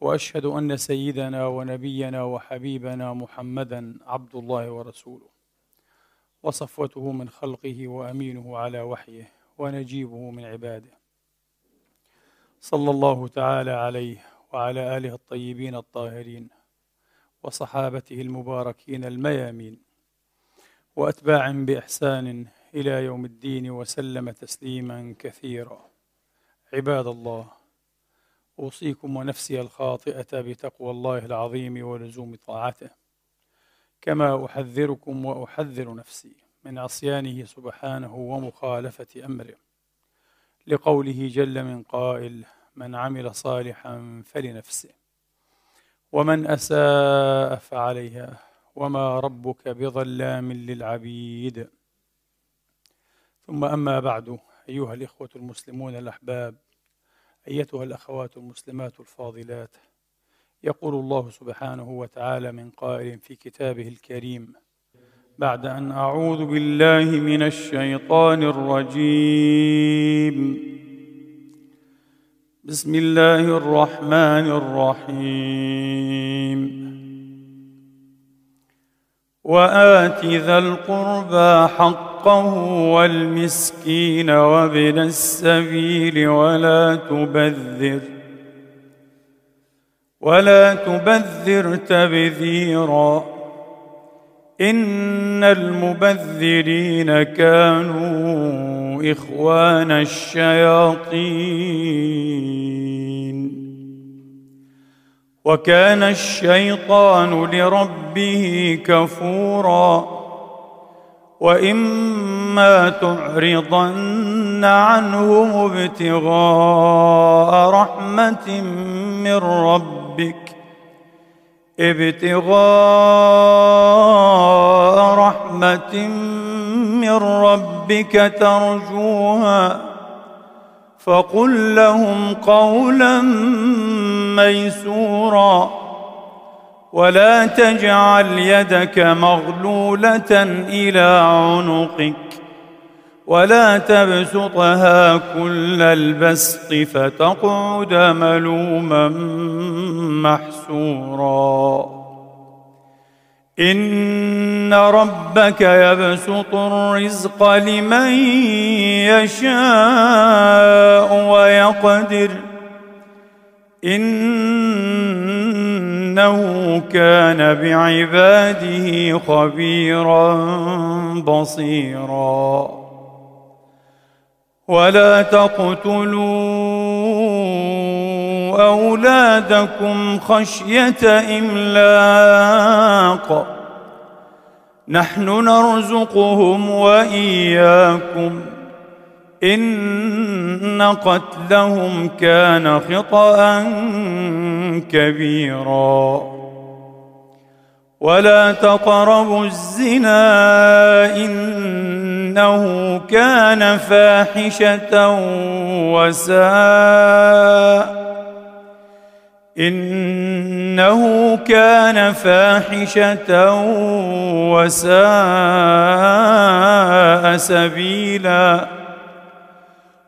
وأشهد أن سيدنا ونبينا وحبيبنا محمدا عبد الله ورسوله وصفوته من خلقه وأمينه على وحيه ونجيبه من عباده. صلى الله تعالى عليه وعلى آله الطيبين الطاهرين وصحابته المباركين الميامين واتباع بإحسان إلى يوم الدين وسلم تسليما كثيرا. عباد الله أوصيكم ونفسي الخاطئة بتقوى الله العظيم ولزوم طاعته. كما أحذركم وأحذر نفسي من عصيانه سبحانه ومخالفة أمره. لقوله جل من قائل من عمل صالحا فلنفسه ومن أساء فعليها وما ربك بظلام للعبيد. ثم أما بعد أيها الإخوة المسلمون الأحباب أيتها الأخوات المسلمات الفاضلات. يقول الله سبحانه وتعالى من قائل في كتابه الكريم بعد أن أعوذ بالله من الشيطان الرجيم. بسم الله الرحمن الرحيم. وآت ذا القربى حقه والمسكين وابن السبيل ولا تبذر ولا تبذر تبذيرا إن المبذرين كانوا إخوان الشياطين وكان الشيطان لربه كفورا وإما تعرضن عنهم ابتغاء رحمة من ربك. ابتغاء رحمة من ربك ترجوها فقل لهم قولا ميسورا. ولا تجعل يدك مغلولة إلى عنقك ولا تبسطها كل البسط فتقعد ملوما محسورا. إن ربك يبسط الرزق لمن يشاء ويقدر. إنه كان بعباده خبيرا بصيرا. ولا تقتلوا أولادكم خشية إملاق. نحن نرزقهم وإياكم. إن قتلهم كان خطا كبيرا. ولا تقربوا الزنا انه كان فاحشه وساء. انه كان فاحشه وساء سبيلا.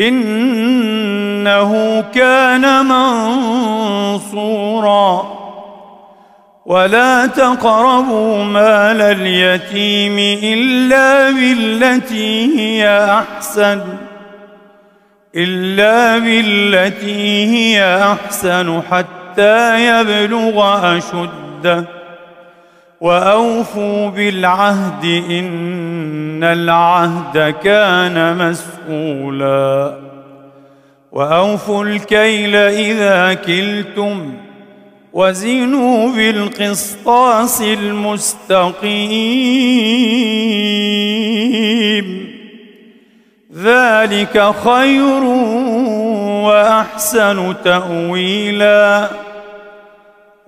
إنه كان منصورا. ولا تقربوا مال اليتيم إلا بالتي هي أحسن إلا بالتي هي أحسن حتى يبلغ أشده. وأوفوا بالعهد إن العهد كان مسؤولا. وأوفوا الكيل إذا كلتم وزنوا بالقسطاس المستقيم. ذلك خير وأحسن تأويلا.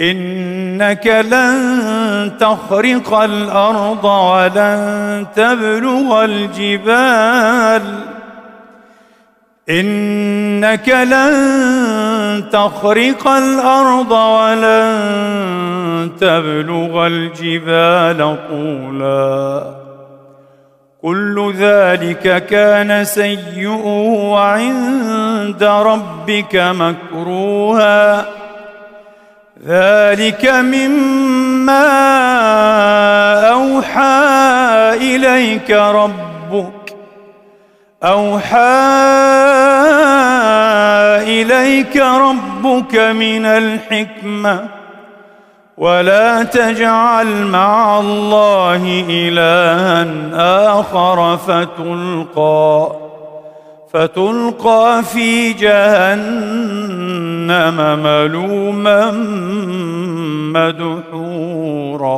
إنك لن تخرق الأرض ولن تبلغ الجبال. إنك لن تخرق الأرض ولن تبلغ الجبال. طولا كل ذلك كان سيئه عند ربك مكروها. ذلك مما أوحى إليك ربك أوحى إليك ربك من الحكمة ولا تجعل مع الله إلها آخر فتلقى. فتلقى في جهنم ملوما مدحورا.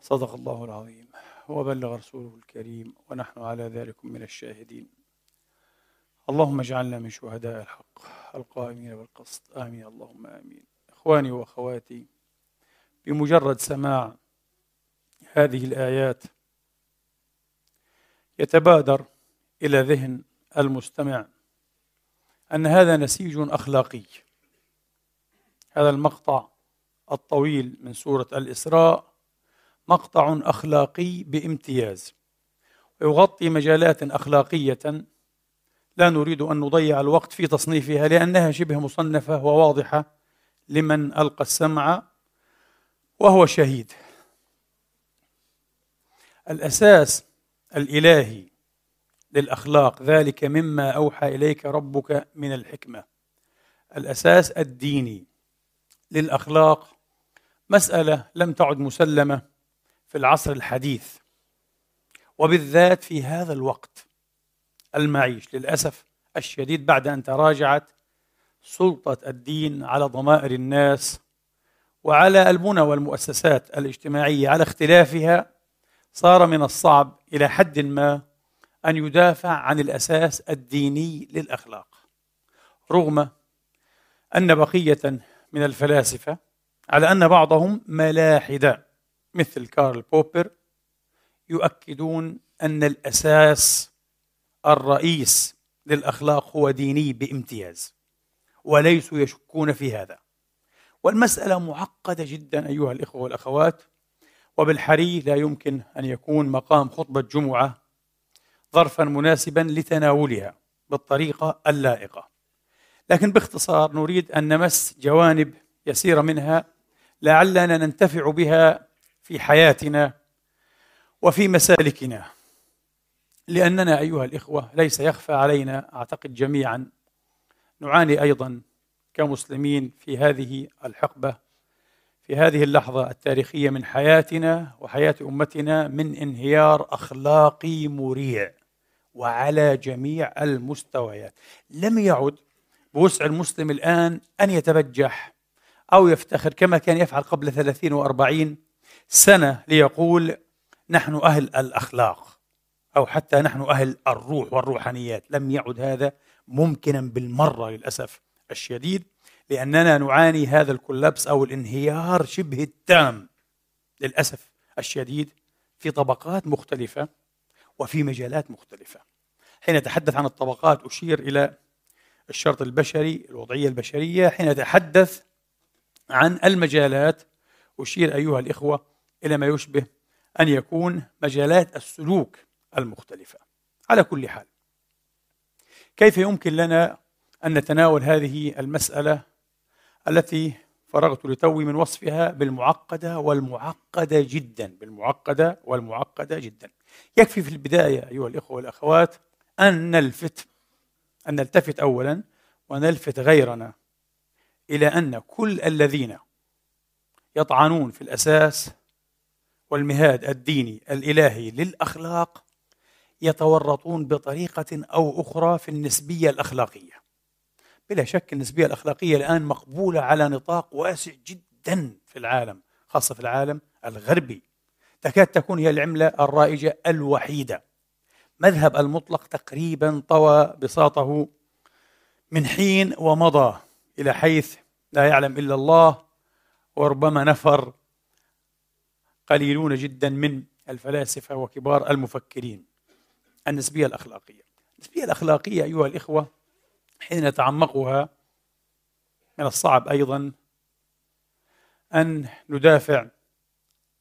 صدق الله العظيم. وبلغ رسوله الكريم ونحن على ذلك من الشاهدين. اللهم اجعلنا من شهداء الحق القائمين بالقسط. آمين. اللهم آمين. إخواني وأخواتي بمجرد سماع هذه الآيات يتبادر إلى ذهن المستمع أن هذا نسيج أخلاقي. هذا المقطع الطويل من سورة الإسراء مقطع أخلاقي بامتياز. ويغطي مجالات أخلاقية. لا نريد أن نضيع الوقت في تصنيفها لأنها شبه مصنفة وواضحة لمن ألقى السمع وهو شهيد. الأساس الإلهي للأخلاق. ذلك مما أوحى إليك ربك من الحكمة. الأساس الديني للأخلاق. مسألة لم تعد مسلمة في العصر الحديث. وبالذات في هذا الوقت المعيش. للأسف الشديد بعد أن تراجعت سلطة الدين على ضمائر الناس وعلى البنى والمؤسسات الاجتماعية. على اختلافها صار من الصعب إلى حد ما أن يدافع عن الأساس الديني للأخلاق. رغم أن بقية من الفلاسفة على أن بعضهم ملاحدة مثل كارل بوبر يؤكدون أن الأساس الرئيس للأخلاق هو ديني بامتياز وليسوا يشكون في هذا. والمسألة معقدة جدا أيها الإخوة والأخوات وبالحري لا يمكن أن يكون مقام خطبة جمعة ظرفا مناسبا لتناولها بالطريقة اللائقة. لكن باختصار نريد أن نمس جوانب يسيرة منها لعلنا ننتفع بها في حياتنا وفي مسالكنا. لأننا أيها الإخوة ليس يخفى علينا أعتقد جميعا نعاني أيضا كمسلمين في هذه الحقبة في هذه اللحظة التاريخية من حياتنا وحياة أمتنا من انهيار أخلاقي مريع. وعلى جميع المستويات. لم يعد بوسع المسلم الآن أن يتبجح أو يفتخر كما كان يفعل قبل ثلاثين وأربعين سنة ليقول نحن أهل الأخلاق أو حتى نحن أهل الروح والروحانيات. لم يعد هذا ممكنا بالمرة للأسف الشديد لأننا نعاني هذا الكولابس أو الانهيار شبه التام للأسف الشديد في طبقات مختلفة. وفي مجالات مختلفة. حين أتحدث عن الطبقات أشير إلى الشرط البشري الوضعية البشرية. حين أتحدث عن المجالات أشير أيها الإخوة إلى ما يشبه أن يكون مجالات السلوك المختلفة. على كل حال كيف يمكن لنا أن نتناول هذه المسألة التي فرغت لتوي من وصفها بالمعقدة والمعقدة جدا بالمعقدة والمعقدة جدا؟ يكفي في البداية أيها الإخوة والأخوات أن نلفت أن نلتفت أولا ونلفت غيرنا إلى أن كل الذين يطعنون في الأساس والمهاد الديني الإلهي للأخلاق يتورطون بطريقة أو أخرى في النسبية الأخلاقية. بلا شك النسبية الأخلاقية الآن مقبولة على نطاق واسع جدا في العالم خاصة في العالم الغربي. تكاد تكون هي العملة الرائجة الوحيدة. مذهب المطلق تقريبا طوى بساطه من حين ومضى إلى حيث لا يعلم إلا الله وربما نفر قليلون جدا من الفلاسفة وكبار المفكرين. النسبية الأخلاقية. النسبية الأخلاقية أيها الإخوة حين نتعمقها من الصعب أيضا أن ندافع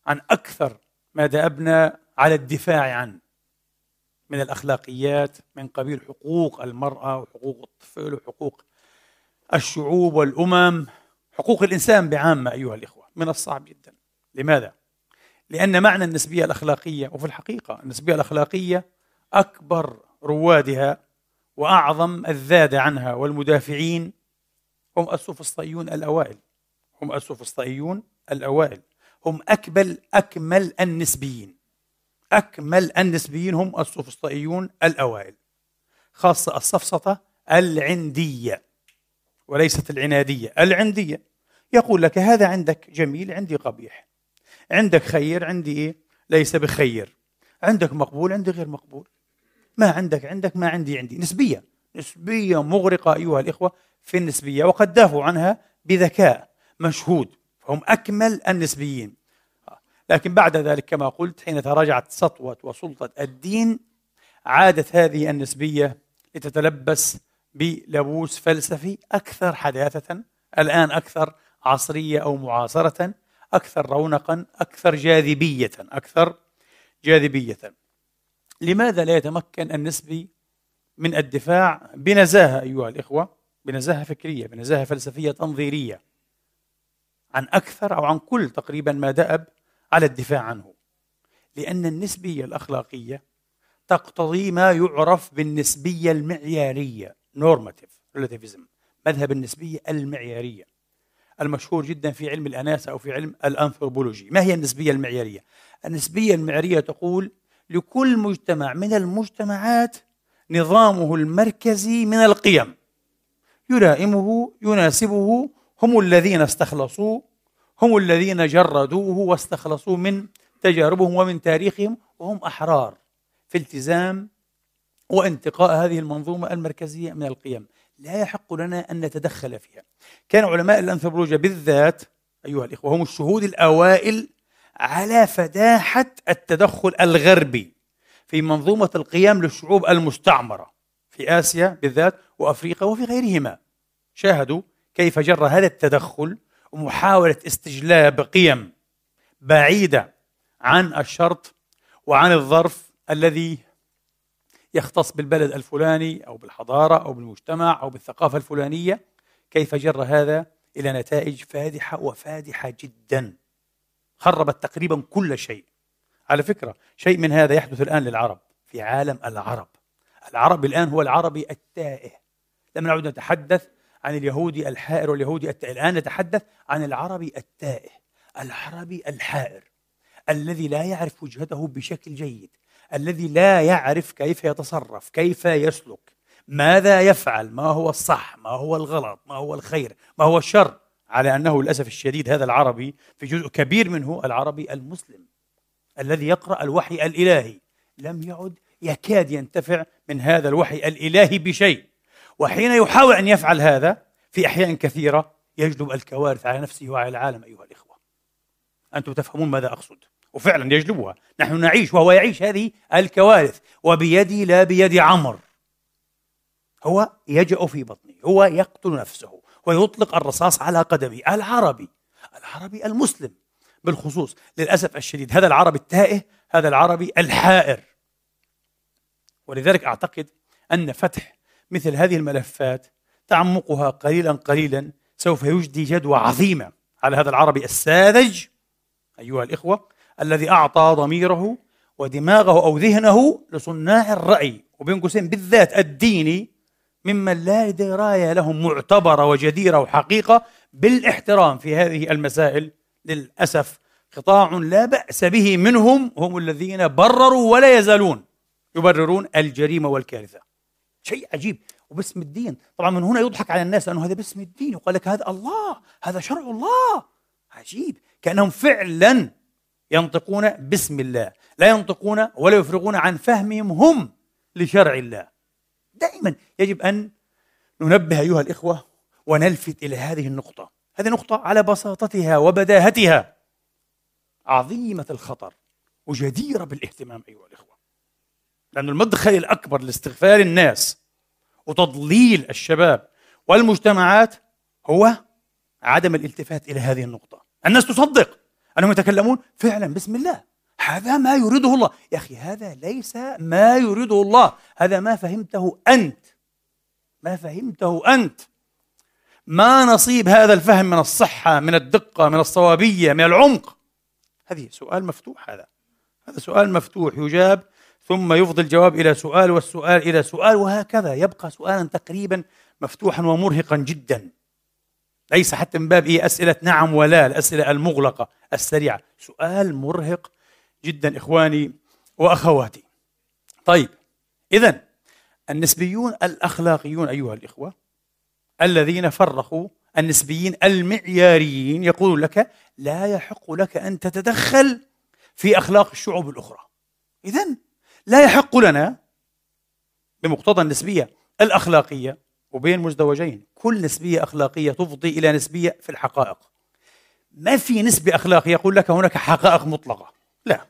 عن أكثر ما دأبنا على الدفاع عنه من الأخلاقيات من قبيل حقوق المرأة وحقوق الطفل وحقوق الشعوب والأمم حقوق الإنسان بعامة أيها الإخوة من الصعب جدا لماذا؟ لأن معنى النسبية الأخلاقية وفي الحقيقة النسبية الأخلاقية أكبر روادها وأعظم الذاد عنها والمدافعين هم السوفسطائيون الأوائل هم السوفسطائيون الأوائل هم أكمل أكمل النسبيين. أكمل النسبيين هم السوفسطائيون الأوائل خاصة السفسطة العندية وليست العنادية العندية. يقول لك هذا عندك جميل عندي قبيح. عندك خير عندي إيه؟ ليس بخير. عندك مقبول عندي غير مقبول. ما عندك عندك ما عندي عندي. نسبية نسبية مغرقة أيها الإخوة في النسبية وقد دافعوا عنها بذكاء مشهود. فهم أكمل النسبيين. لكن بعد ذلك كما قلت حين تراجعت سطوة وسلطة الدين عادت هذه النسبية لتتلبس بلبوس فلسفي أكثر حداثة الآن أكثر عصرية أو معاصرة أكثر رونقا أكثر جاذبية أكثر جاذبية. لماذا لا يتمكن النسبي من الدفاع بنزاهة أيها الإخوة؟ بنزاهة فكرية بنزاهة فلسفية تنظيرية. عن أكثر أو عن كل تقريبا ما دأب على الدفاع عنه. لأن النسبية الأخلاقية تقتضي ما يعرف بالنسبية المعيارية normative relativism مذهب النسبية المعيارية المشهور جدا في علم الأناسة أو في علم الأنثروبولوجي. ما هي النسبية المعيارية؟ النسبية المعيارية تقول لكل مجتمع من المجتمعات نظامه المركزي من القيم. يلائمه يناسبه هم الذين استخلصوه هم الذين جردوه واستخلصوه من تجاربهم ومن تاريخهم وهم أحرار في التزام وانتقاء هذه المنظومة المركزية من القيم. لا يحق لنا أن نتدخل فيها. كان علماء الأنثروبولوجيا بالذات أيها الإخوة هم الشهود الأوائل على فداحة التدخل الغربي في منظومة القيم للشعوب المستعمرة في آسيا بالذات وأفريقيا وفي غيرهما. شاهدوا كيف جرى هذا التدخل ومحاولة استجلاب قيم بعيدة عن الشرط وعن الظرف الذي يختص بالبلد الفلاني أو بالحضارة أو بالمجتمع أو بالثقافة الفلانية كيف جر هذا إلى نتائج فادحة وفادحة جدا. خربت تقريبا كل شيء. على فكرة شيء من هذا يحدث الآن للعرب في عالم العرب. العربي الآن هو العربي التائه. لم نعد نتحدث عن اليهودي الحائر واليهودي التائه الآن نتحدث عن العربي التائه العربي الحائر الذي لا يعرف وجهته بشكل جيد الذي لا يعرف كيف يتصرف كيف يسلك ماذا يفعل ما هو الصح ما هو الغلط ما هو الخير ما هو الشر على أنه للأسف الشديد هذا العربي في جزء كبير منه العربي المسلم الذي يقرأ الوحي الإلهي لم يعد يكاد ينتفع من هذا الوحي الإلهي بشيء. وحين يحاول أن يفعل هذا في أحيان كثيرة يجلب الكوارث على نفسه وعلى العالم أيها الإخوة. أنتم تفهمون ماذا أقصد. وفعلا يجلبها. نحن نعيش وهو يعيش هذه الكوارث. وبيدي لا بيد عمر. هو يجأ في بطنه. هو يقتل نفسه. ويطلق الرصاص على قدمه. العربي. العربي المسلم. بالخصوص. للأسف الشديد. هذا العربي التائه. هذا العربي الحائر. ولذلك أعتقد أن فتح مثل هذه الملفات تعمقها قليلا قليلا سوف يجدي جدوى عظيمة على هذا العربي الساذج أيها الإخوة الذي أعطى ضميره ودماغه أو ذهنه لصناع الرأي وبين قوسين بالذات الديني ممن لا دراية لهم معتبرة وجديرة وحقيقة بالاحترام في هذه المسائل. للأسف قطاع لا بأس به منهم هم الذين برروا ولا يزالون يبررون الجريمة والكارثة. شيء عجيب. وباسم الدين. طبعا من هنا يضحك على الناس لأنه هذا باسم الدين. يقول لك هذا الله. هذا شرع الله. عجيب. كأنهم فعلا ينطقون باسم الله. لا ينطقون ولا يفرغون عن فهمهم هم لشرع الله. دائما يجب أن ننبه أيها الإخوة ونلفت إلى هذه النقطة. هذه نقطة على بساطتها وبداهتها. عظيمة الخطر. وجديرة بالاهتمام أيها الإخوة. لأن المدخل الأكبر لاستغفال الناس وتضليل الشباب والمجتمعات هو عدم الالتفات إلى هذه النقطة. الناس تصدق أنهم يتكلمون فعلا بسم الله. هذا ما يريده الله. يا أخي هذا ليس ما يريده الله. هذا ما فهمته أنت. ما فهمته أنت. ما نصيب هذا الفهم من الصحة من الدقة من الصوابية من العمق؟ هذه سؤال مفتوح هذا. هذا سؤال مفتوح يجاب ثم يفضي الجواب إلى سؤال والسؤال إلى سؤال وهكذا. يبقى سؤالا تقريبا مفتوحا ومرهقا جدا. ليس حتى من باب إيه أسئلة نعم ولا الأسئلة المغلقة السريعة. سؤال مرهق جدا إخواني وأخواتي. طيب إذا النسبيون الأخلاقيون أيها الإخوة الذين فرقوا النسبيين المعياريين يقول لك لا يحق لك أن تتدخل في أخلاق الشعوب الأخرى. إذا لا يحق لنا بمقتضى النسبية الأخلاقية وبين مزدوجين. كل نسبية أخلاقية تفضي إلى نسبية في الحقائق. ما في نسبة أخلاقية يقول لك هناك حقائق مطلقة. لا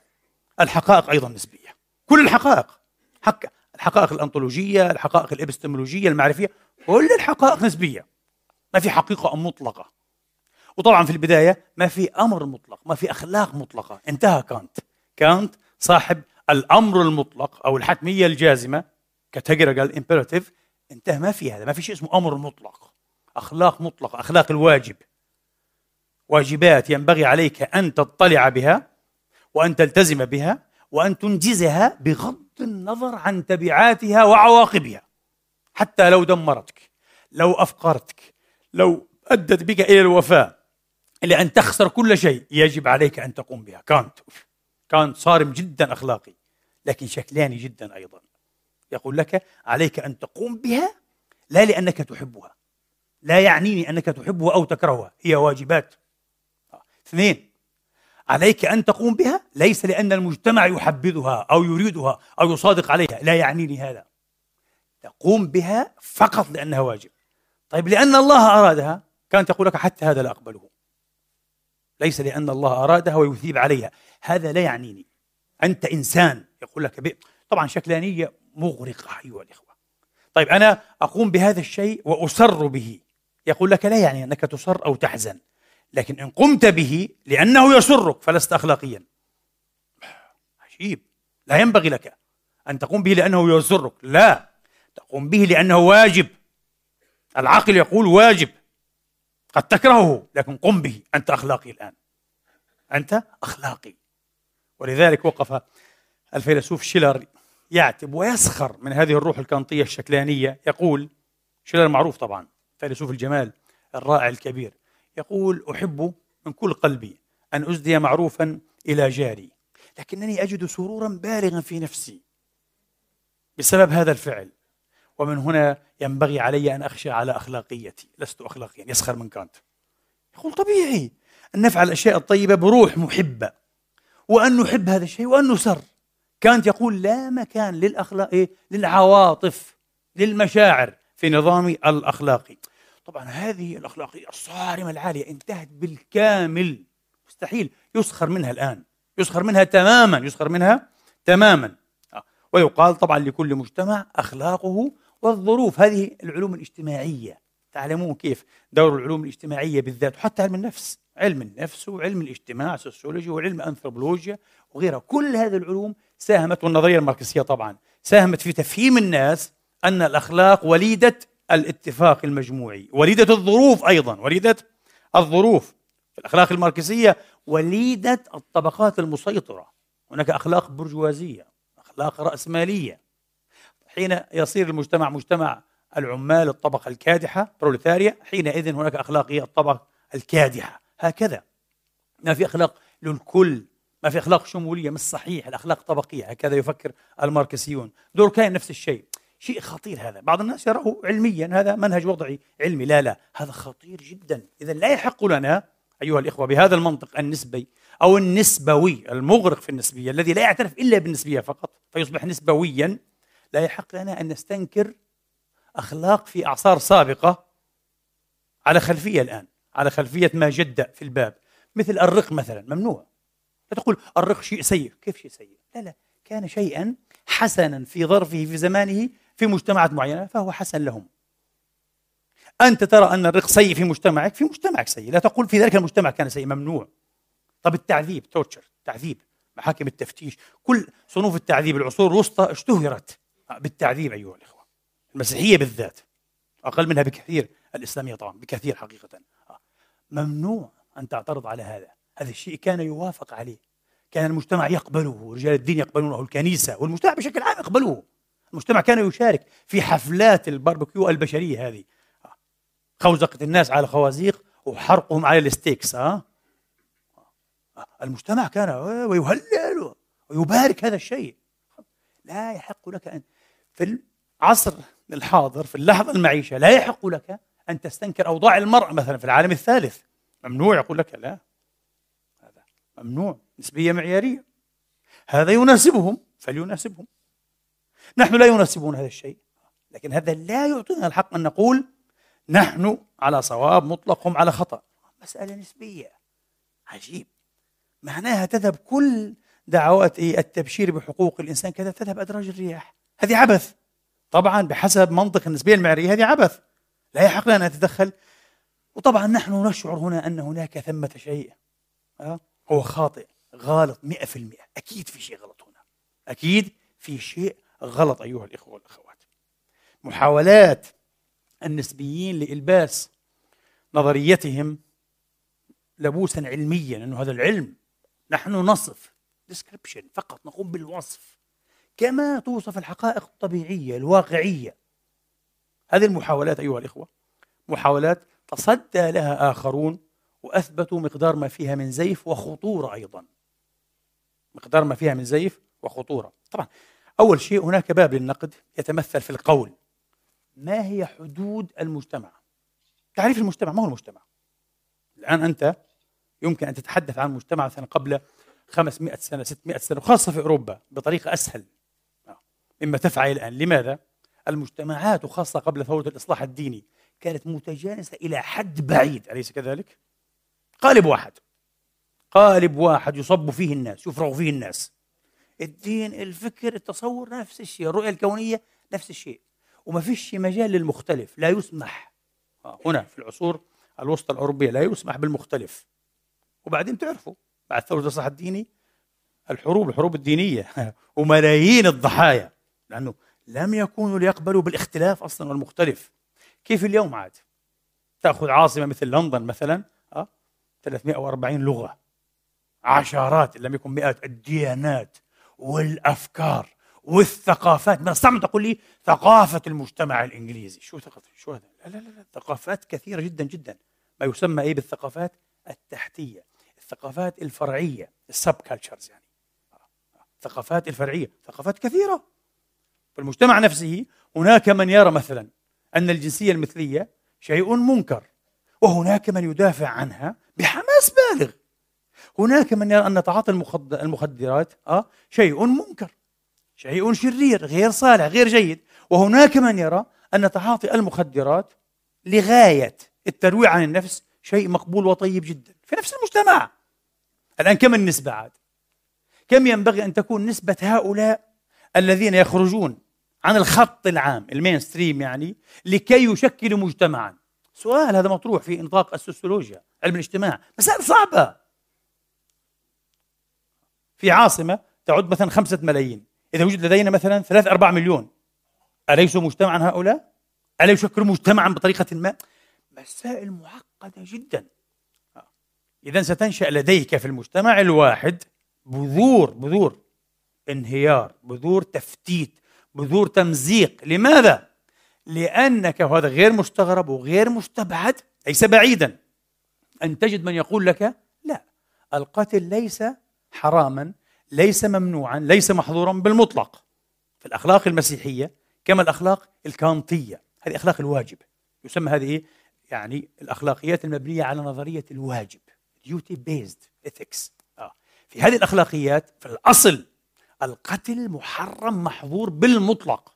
الحقائق أيضا نسبية. كل الحقائق حق الحقائق الأنطولوجية الحقائق الإبستمولوجية المعرفية كل الحقائق نسبية. ما في حقيقة مطلقة. وطبعا في البداية ما في أمر مطلق ما في أخلاق مطلقة. انتهى كانت. كانت صاحب الأمر المطلق أو الحتمية الجازمة categorical imperative انتهى ما في هذا ما في شيء اسمه أمر مطلق أخلاق مطلقة أخلاق الواجب. واجبات ينبغي عليك أن تطلع بها وأن تلتزم بها وأن تنجزها بغض النظر عن تبعاتها وعواقبها. حتى لو دمرتك لو أفقرتك لو أدت بك إلى الوفاة إلى أن تخسر كل شيء يجب عليك أن تقوم بها. كانت كانت صارم جدا أخلاقي لكن شكلاني جدا أيضا. يقول لك عليك أن تقوم بها لا لأنك تحبها. لا يعنيني أنك تحبها أو تكرهها. هي واجبات. اثنين عليك أن تقوم بها ليس لأن المجتمع يحبذها أو يريدها أو يصادق عليها. لا يعنيني هذا. تقوم بها فقط لأنها واجب. طيب لأن الله أرادها كانت تقول لك حتى هذا لا أقبله. ليس لأن الله أرادها ويثيب عليها. هذا لا يعنيني. أنت إنسان يقول لك بي. طبعا شكلانية مغرقة أيها الإخوة. طيب أنا أقوم بهذا الشيء وأسر به. يقول لك لا يعني أنك تصر أو تحزن. لكن إن قمت به لأنه يسرك فلست أخلاقيا. عجيب. لا ينبغي لك أن تقوم به لأنه يسرك لا. تقوم به لأنه واجب. العقل يقول واجب. قد تكرهه لكن قم به. أنت أخلاقي الآن. أنت أخلاقي. ولذلك وقف الفيلسوف شيلر يعتب ويسخر من هذه الروح الكانطية الشكلانية. يقول شيلر معروف طبعا فيلسوف الجمال الرائع الكبير يقول أحب من كل قلبي أن أزدي معروفا إلى جاري لكنني أجد سرورا بالغا في نفسي بسبب هذا الفعل. ومن هنا ينبغي علي أن أخشى على أخلاقيتي. لست أخلاقيا يسخر من كانت. يقول طبيعي أن نفعل الأشياء الطيبة بروح محبة. وأن نحب هذا الشيء وأن نسر. كانت يقول لا مكان للأخلاق إيه؟ للعواطف للمشاعر في نظام الأخلاقي. طبعا هذه الأخلاقية الصارمة العالية انتهت بالكامل. مستحيل. يسخر منها الآن. يسخر منها تماما. يسخر منها تماما. آه. ويقال طبعا لكل مجتمع أخلاقه والظروف. هذه العلوم الاجتماعية. تعلمون كيف دور العلوم الاجتماعية بالذات وحتى علم النفس. علم النفس وعلم الاجتماع سوسيولوجي وعلم الأنثروبولوجيا وغيرها. كل هذه العلوم ساهمت والنظرية الماركسية طبعا ساهمت في تفهيم الناس أن الأخلاق وليدة الاتفاق المجموعي وليدة الظروف أيضا وليدة الظروف في الأخلاق الماركسية وليدة الطبقات المسيطرة. هناك أخلاق برجوازية أخلاق رأسمالية. حين يصير المجتمع مجتمع العمال الطبقة الكادحة بروليتاريا حينئذ هناك اخلاق هي الطبقة الكادحة. هكذا. ما في أخلاق للكل ما في أخلاق شمولية مش صحيح. الأخلاق طبقية هكذا يفكر الماركسيون. دوركايم نفس الشيء. شيء خطير هذا. بعض الناس يراه علميا هذا منهج وضعي علمي. لا لا. هذا خطير جدا. اذا لا يحق لنا أيها الإخوة بهذا المنطق النسبي أو النسبوي المغرق في النسبية الذي لا يعترف إلا بالنسبية فقط فيصبح نسبويا لا يحق لنا أن نستنكر أخلاق في أعصار سابقة على خلفية الآن. على خلفية ما جد في الباب. مثل الرق مثلا ممنوع. لا تقول الرق شيء سيء. كيف شيء سيء؟ لا لا. كان شيئا حسنا في ظرفه في زمانه في مجتمعات معينة فهو حسن لهم. أنت ترى أن الرق سيء في مجتمعك؟ في مجتمعك سيء. لا تقول في ذلك المجتمع كان سيء ممنوع. طب التعذيب تورتشر تعذيب. محاكم التفتيش. كل صنوف التعذيب العصور الوسطى اشتهرت. بالتعذيب أيها الإخوة. المسيحية بالذات. أقل منها بكثير. الإسلامية طبعا بكثير حقيقة. ممنوع أن تعترض على هذا. هذا الشيء كان يوافق عليه. كان المجتمع يقبله رجال الدين يقبلونه الكنيسة والمجتمع بشكل عام يقبله المجتمع كان يشارك في حفلات الباربكيو البشرية هذه. خوزقة الناس على خوازيق وحرقهم على ال stakes ها؟ المجتمع كان ويهلل ويبارك هذا الشيء. لا يحق لك أن في العصر الحاضر في اللحظة المعيشة لا يحق لك أن تستنكر أوضاع المراه مثلا في العالم الثالث. ممنوع يقول لك لا. هذا ممنوع نسبية معيارية. هذا يناسبهم فليناسبهم. نحن لا يناسبون هذا الشيء. لكن هذا لا يعطينا الحق أن نقول نحن على صواب مطلق هم على خطأ. مسألة نسبية. عجيب. معناها تذهب كل دعوات التبشير بحقوق الإنسان كذا تذهب أدراج الرياح. هذه عبث. طبعا بحسب منطق النسبية المعريه هذه عبث. لا يحق لنا أن نتدخل. وطبعا نحن نشعر هنا أن هناك ثمة شيء. هو خاطئ غلط 100% أكيد في شيء غلط هنا. أكيد في شيء غلط أيها الإخوة والأخوات. محاولات النسبيين لإلباس نظريتهم لبوسا علميا انه هذا العلم نحن نصف description فقط نقوم بالوصف. كما توصف الحقائق الطبيعية الواقعية. هذه المحاولات أيها الإخوة محاولات تصدى لها آخرون وأثبتوا مقدار ما فيها من زيف وخطورة أيضا. مقدار ما فيها من زيف وخطورة. طبعا أول شيء هناك باب للنقد يتمثل في القول. ما هي حدود المجتمع؟ تعريف المجتمع ما هو المجتمع؟ الآن أنت يمكن أن تتحدث عن مجتمع مثلا قبل 500 سنة 600 سنة وخاصة في أوروبا بطريقة أسهل. مما تفعل الآن. لماذا؟ المجتمعات وخاصة قبل ثورة الإصلاح الديني كانت متجانسة إلى حد بعيد أليس كذلك؟ قالب واحد. قالب واحد يصب فيه الناس يفرغ فيه الناس. الدين الفكر التصور نفس الشيء الرؤية الكونية نفس الشيء. وما فيش مجال للمختلف لا يسمح. هنا في العصور الوسطى الأوروبية لا يسمح بالمختلف. وبعدين تعرفوا بعد ثورة الإصلاح الديني الحروب الحروب الدينية وملايين الضحايا لأنه لم يكونوا ليقبلوا بالاختلاف أصلا والمختلف كيف اليوم عاد؟ تأخذ عاصمة مثل لندن مثلا 340 لغة. عشرات إن لم يكن مئات الديانات والأفكار والثقافات. ما استعمل تقول لي ثقافة المجتمع الإنجليزي. شو ثقافة؟ شو هذا؟ لا لا لا ثقافات كثيرة جدا جدا. ما يسمى إيه بالثقافات؟ التحتية. الثقافات الفرعية السب كالتشرز يعني. الثقافات الفرعية. ثقافات كثيرة. في المجتمع نفسه هناك من يرى مثلا أن الجنسية المثلية شيء منكر وهناك من يدافع عنها بحماس بالغ. هناك من يرى أن تعاطي المخدرات آه شيء منكر شيء شرير غير صالح غير جيد. وهناك من يرى أن تعاطي المخدرات لغاية الترويع عن النفس شيء مقبول وطيب جدا في نفس المجتمع. الآن كم النسبة عاد؟ كم ينبغي أن تكون نسبة هؤلاء الذين يخرجون عن الخط العام المين ستريم يعني لكي يشكلوا مجتمعا. سؤال هذا مطروح في نطاق السوسيولوجيا علم الاجتماع. مسائل صعبة. في عاصمة تعد مثلا خمسة ملايين. إذا وجد لدينا مثلا ثلاث أربع مليون. أليسوا مجتمعا هؤلاء؟ ألا يشكلوا مجتمعا بطريقة ما؟ مسائل معقدة جدا. إذا ستنشأ لديك في المجتمع الواحد بذور بذور انهيار بذور تفتيت. بذور تمزيق. لماذا؟ لأنك وهذا غير مستغرب وغير مستبعد ليس بعيدا. أن تجد من يقول لك لا القتل ليس حراما ليس ممنوعا ليس محظورا بالمطلق. في الأخلاق المسيحية كما الأخلاق الكانطية. هذه أخلاق الواجب. يسمى هذه إيه؟ يعني الأخلاقيات المبنية على نظرية الواجب. Duty based ethics. آه. في هذه الأخلاقيات في الأصل القتل محرم محظور بالمطلق.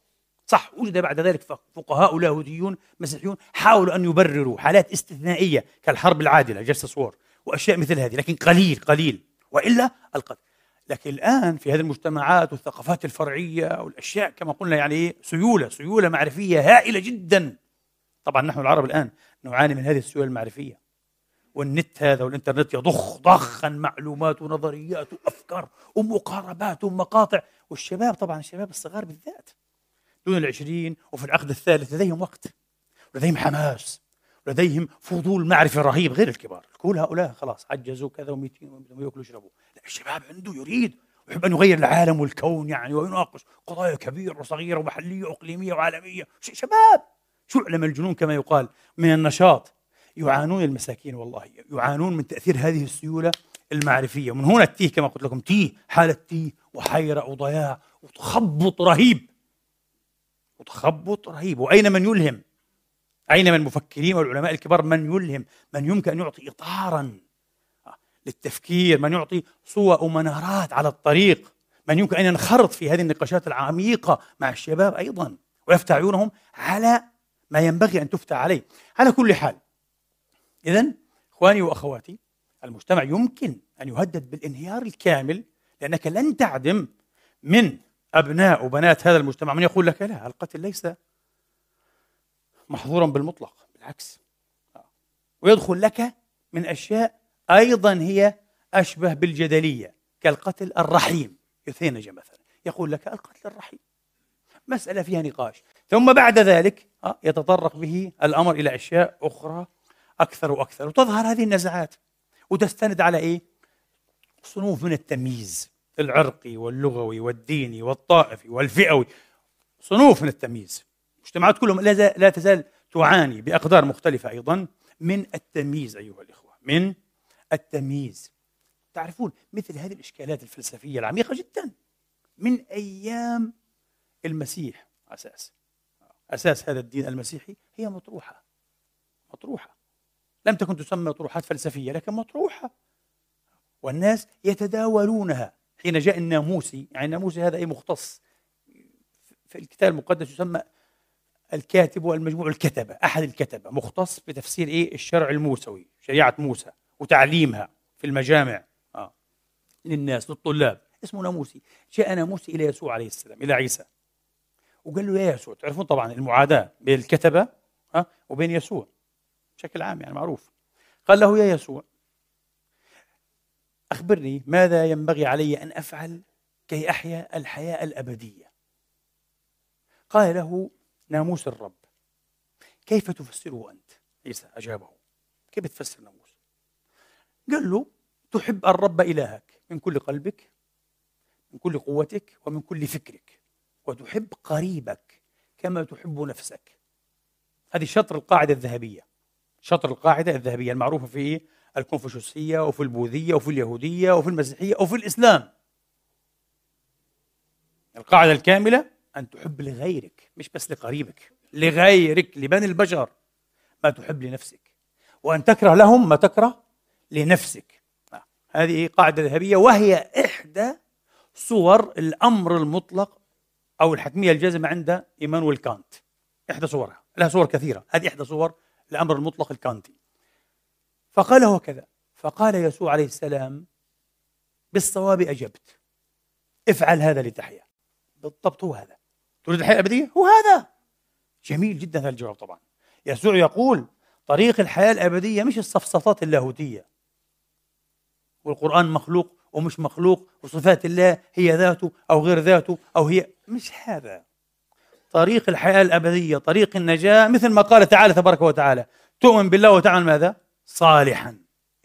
صح وجد بعد ذلك فقهاء لاهوتيون مسيحيون حاولوا أن يبرروا حالات استثنائية كالحرب العادلة جسس وور وأشياء مثل هذه لكن قليل قليل وإلا القتل. لكن الآن في هذه المجتمعات والثقافات الفرعية والأشياء كما قلنا يعني سيولة سيولة معرفية هائلة جدا. طبعا نحن العرب الآن نعاني من هذه السيولة المعرفية. والنت هذا والإنترنت يضخ ضخا معلومات ونظريات وأفكار ومقاربات ومقاطع. والشباب طبعا الشباب الصغار بالذات. دون العشرين وفي العقد الثالث لديهم وقت لديهم حماس لديهم فضول معرفي رهيب غير الكبار. كل هؤلاء خلاص عجزوا كذا و200 ويأكلوا ويشربوا. لا الشباب عنده يريد ويحب أن يغير العالم والكون يعني ويناقش قضايا كبيرة وصغيرة ومحلية وإقليمية وعالمية. شباب شعلة من الجنون كما يقال من النشاط؟ يعانون المساكين والله يعانون من تأثير هذه السيولة المعرفية. ومن هنا التيه كما قلت لكم تيه حالة تيه وحيرة وضياع وتخبط رهيب. وتخبط رهيب. وأين من يلهم؟ أين من المفكرين والعلماء الكبار؟ من يلهم؟ من يمكن أن يعطي إطارا للتفكير. من يعطي صور ومنارات على الطريق. من يمكن أن ينخرط في هذه النقاشات العميقة مع الشباب أيضا. ويفتح عيونهم على ما ينبغي أن تفتح عليه. على كل حال إذا إخواني وأخواتي المجتمع يمكن أن يهدد بالانهيار الكامل لأنك لن تعدم من أبناء وبنات هذا المجتمع من يقول لك لا القتل ليس محظورا بالمطلق بالعكس. ويدخل لك من أشياء أيضا هي أشبه بالجدلية كالقتل الرحيم يثينج مثلا. يقول لك القتل الرحيم. مسألة فيها نقاش. ثم بعد ذلك آه، يتطرق به الأمر إلى أشياء أخرى أكثر وأكثر. وتظهر هذه النزعات. وتستند على إيه؟ صنوف من التمييز العرقي واللغوي والديني والطائفي والفئوي. صنوف من التمييز. المجتمعات كلهم لا تزال تعاني بأقدار مختلفة أيضا من التمييز أيها الإخوة. من التمييز. تعرفون مثل هذه الإشكالات الفلسفية العميقة جدا. من أيام المسيح أساس. أساس هذا الدين المسيحي هي مطروحة. مطروحة. لم تكن تسمى طروحات فلسفية لكن مطروحة. والناس يتداولونها. حين جاء الناموسي يعني الناموسي هذا أي مختص. في الكتاب المقدس يسمى الكاتب والمجموع الكتبة أحد الكتبة. مختص بتفسير إيه؟ الشرع الموسوي شريعة موسى وتعليمها في المجامع. آه. للناس للطلاب. اسمه ناموسي. جاء ناموسي إلى يسوع عليه السلام إلى عيسى. وقال له يا يسوع تعرفون طبعا المعاداة بين الكتبة آه وبين يسوع. بشكل عام يعني معروف. قال له يا يسوع أخبرني ماذا ينبغي علي أن أفعل كي أحيا الحياة الأبدية؟ قال له ناموس الرب. كيف تفسره أنت؟ عيسى أجابه كيف تفسر ناموس؟ قال له تحب الرب إلهك من كل قلبك من كل قوتك ومن كل فكرك وتحب قريبك كما تحب نفسك. هذه شطر القاعدة الذهبية. شطر القاعدة الذهبية المعروفة في الكونفوشيوسية وفي البوذية وفي اليهودية وفي المسيحية وفي الإسلام. القاعدة الكاملة أن تحب لغيرك مش بس لقريبك لغيرك لبني البشر ما تحب لنفسك. وأن تكره لهم ما تكره لنفسك. آه، هذه قاعدة ذهبية وهي إحدى صور الأمر المطلق أو الحتمية الجازمة عند إيمانويل كانت. إحدى صورها. لها صور كثيرة. هذه إحدى صور الأمر المطلق الكانتي فقال هكذا فقال يسوع عليه السلام بالصواب أجبت. افعل هذا لتحيا بالضبط هو هذا. تريد الحياة الأبدية؟ هو هذا. جميل جدا هذا الجواب طبعا. يسوع يقول طريق الحياة الأبدية مش الصفصفات اللاهوتية. والقرآن مخلوق ومش مخلوق وصفات الله هي ذاته أو غير ذاته أو هي مش هذا. طريق الحياة الأبدية طريق النجاة مثل ما قال تعالى تبارك وتعالى تؤمن بالله وتعمل ماذا؟ صالحا.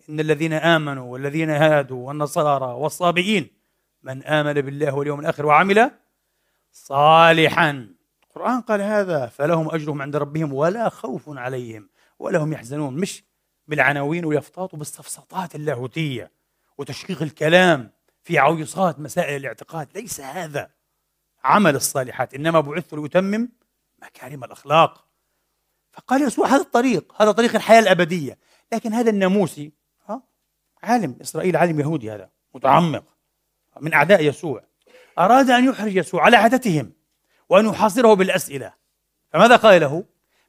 إن الذين آمنوا والذين هادوا والنصارى والصابئين من آمن بالله واليوم الآخر وعمل صالحا. القرآن قال هذا فلهم أجرهم عند ربهم ولا خوف عليهم ولا هم يحزنون مش بالعناوين واليافطات وبالسفسطات اللاهوتية وتشقيق الكلام في عويصات مسائل الاعتقاد ليس هذا. عمل الصالحات إنما بعثت لأتمم مكارم الأخلاق فقال يسوع هذا الطريق هذا طريق الحياة الأبدية لكن هذا الناموسي ها عالم إسرائيل عالم يهودي هذا متعمق من أعداء يسوع أراد أن يحرج يسوع على عادتهم وأن يحاصره بالأسئلة فماذا قال له؟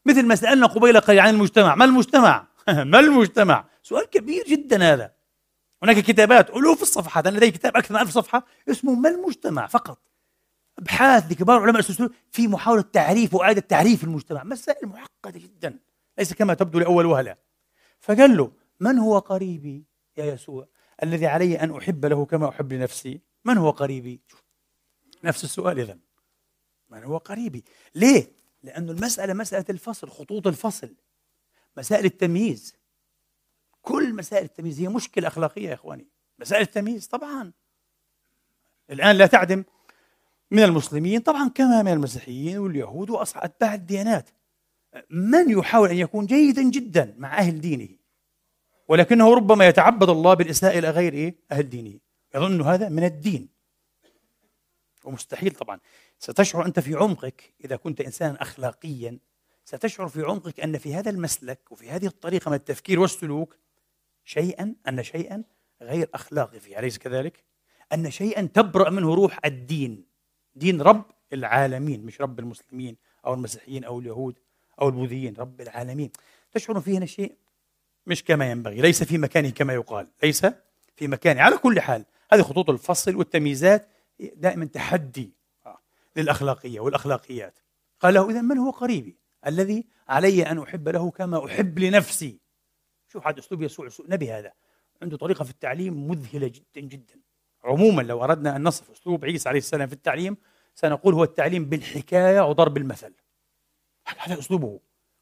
مثل ما سألنا قبيل قليل عن المجتمع ما المجتمع؟ ما المجتمع؟ سؤال كبير جدا هذا هناك كتابات ألوف الصفحات أنا لدي كتاب أكثر من ألف صفحة اسمه ما المجتمع فقط أبحاث لكبار علماء السوسيولوجيا في محاولة تعريف وإعادة تعريف المجتمع. مسائل معقدة جدا. ليس كما تبدو لأول وهلة فقال له من هو قريبي يا يسوع الذي علي أن أحب له كما أحب لنفسي؟ من هو قريبي؟ نفس السؤال إذا من هو قريبي؟ ليه؟ لأن المسألة مسألة الفصل خطوط الفصل مسائل التمييز. كل مسائل التمييز هي مشكلة أخلاقية يا إخواني. مسائل التمييز طبعا. الآن لا تعدم من المسلمين طبعا كما من المسيحيين واليهود وأتباع الديانات. من يحاول أن يكون جيدا جدا مع أهل دينه؟ ولكنه ربما يتعبد الله بالإساءة إلى غير إيه؟ أهل دينه. يظن هذا من الدين. ومستحيل طبعا. ستشعر أنت في عمقك إذا كنت إنسانا أخلاقيا ستشعر في عمقك أن في هذا المسلك وفي هذه الطريقة من التفكير والسلوك شيئا أن شيئا غير أخلاقي فيه. أليس كذلك؟ أن شيئا تبرأ منه روح الدين. دين رب العالمين مش رب المسلمين أو المسيحيين أو اليهود أو البوذيين رب العالمين. تشعر فيه هنا شيء مش كما ينبغي ليس في مكانه كما يقال ليس في مكانه. على كل حال هذه خطوط الفصل والتمييزات دائما تحدي للأخلاقية والأخلاقيات. قال له إذا من هو قريبي؟ الذي علي أن أحب له كما أحب لنفسي. شوف هذا أسلوب يسوع نبي هذا. عنده طريقة في التعليم مذهلة جدا جدا. عموما لو أردنا أن نصف أسلوب عيسى عليه السلام في التعليم سنقول هو التعليم بالحكاية وضرب المثل. هذا أسلوبه.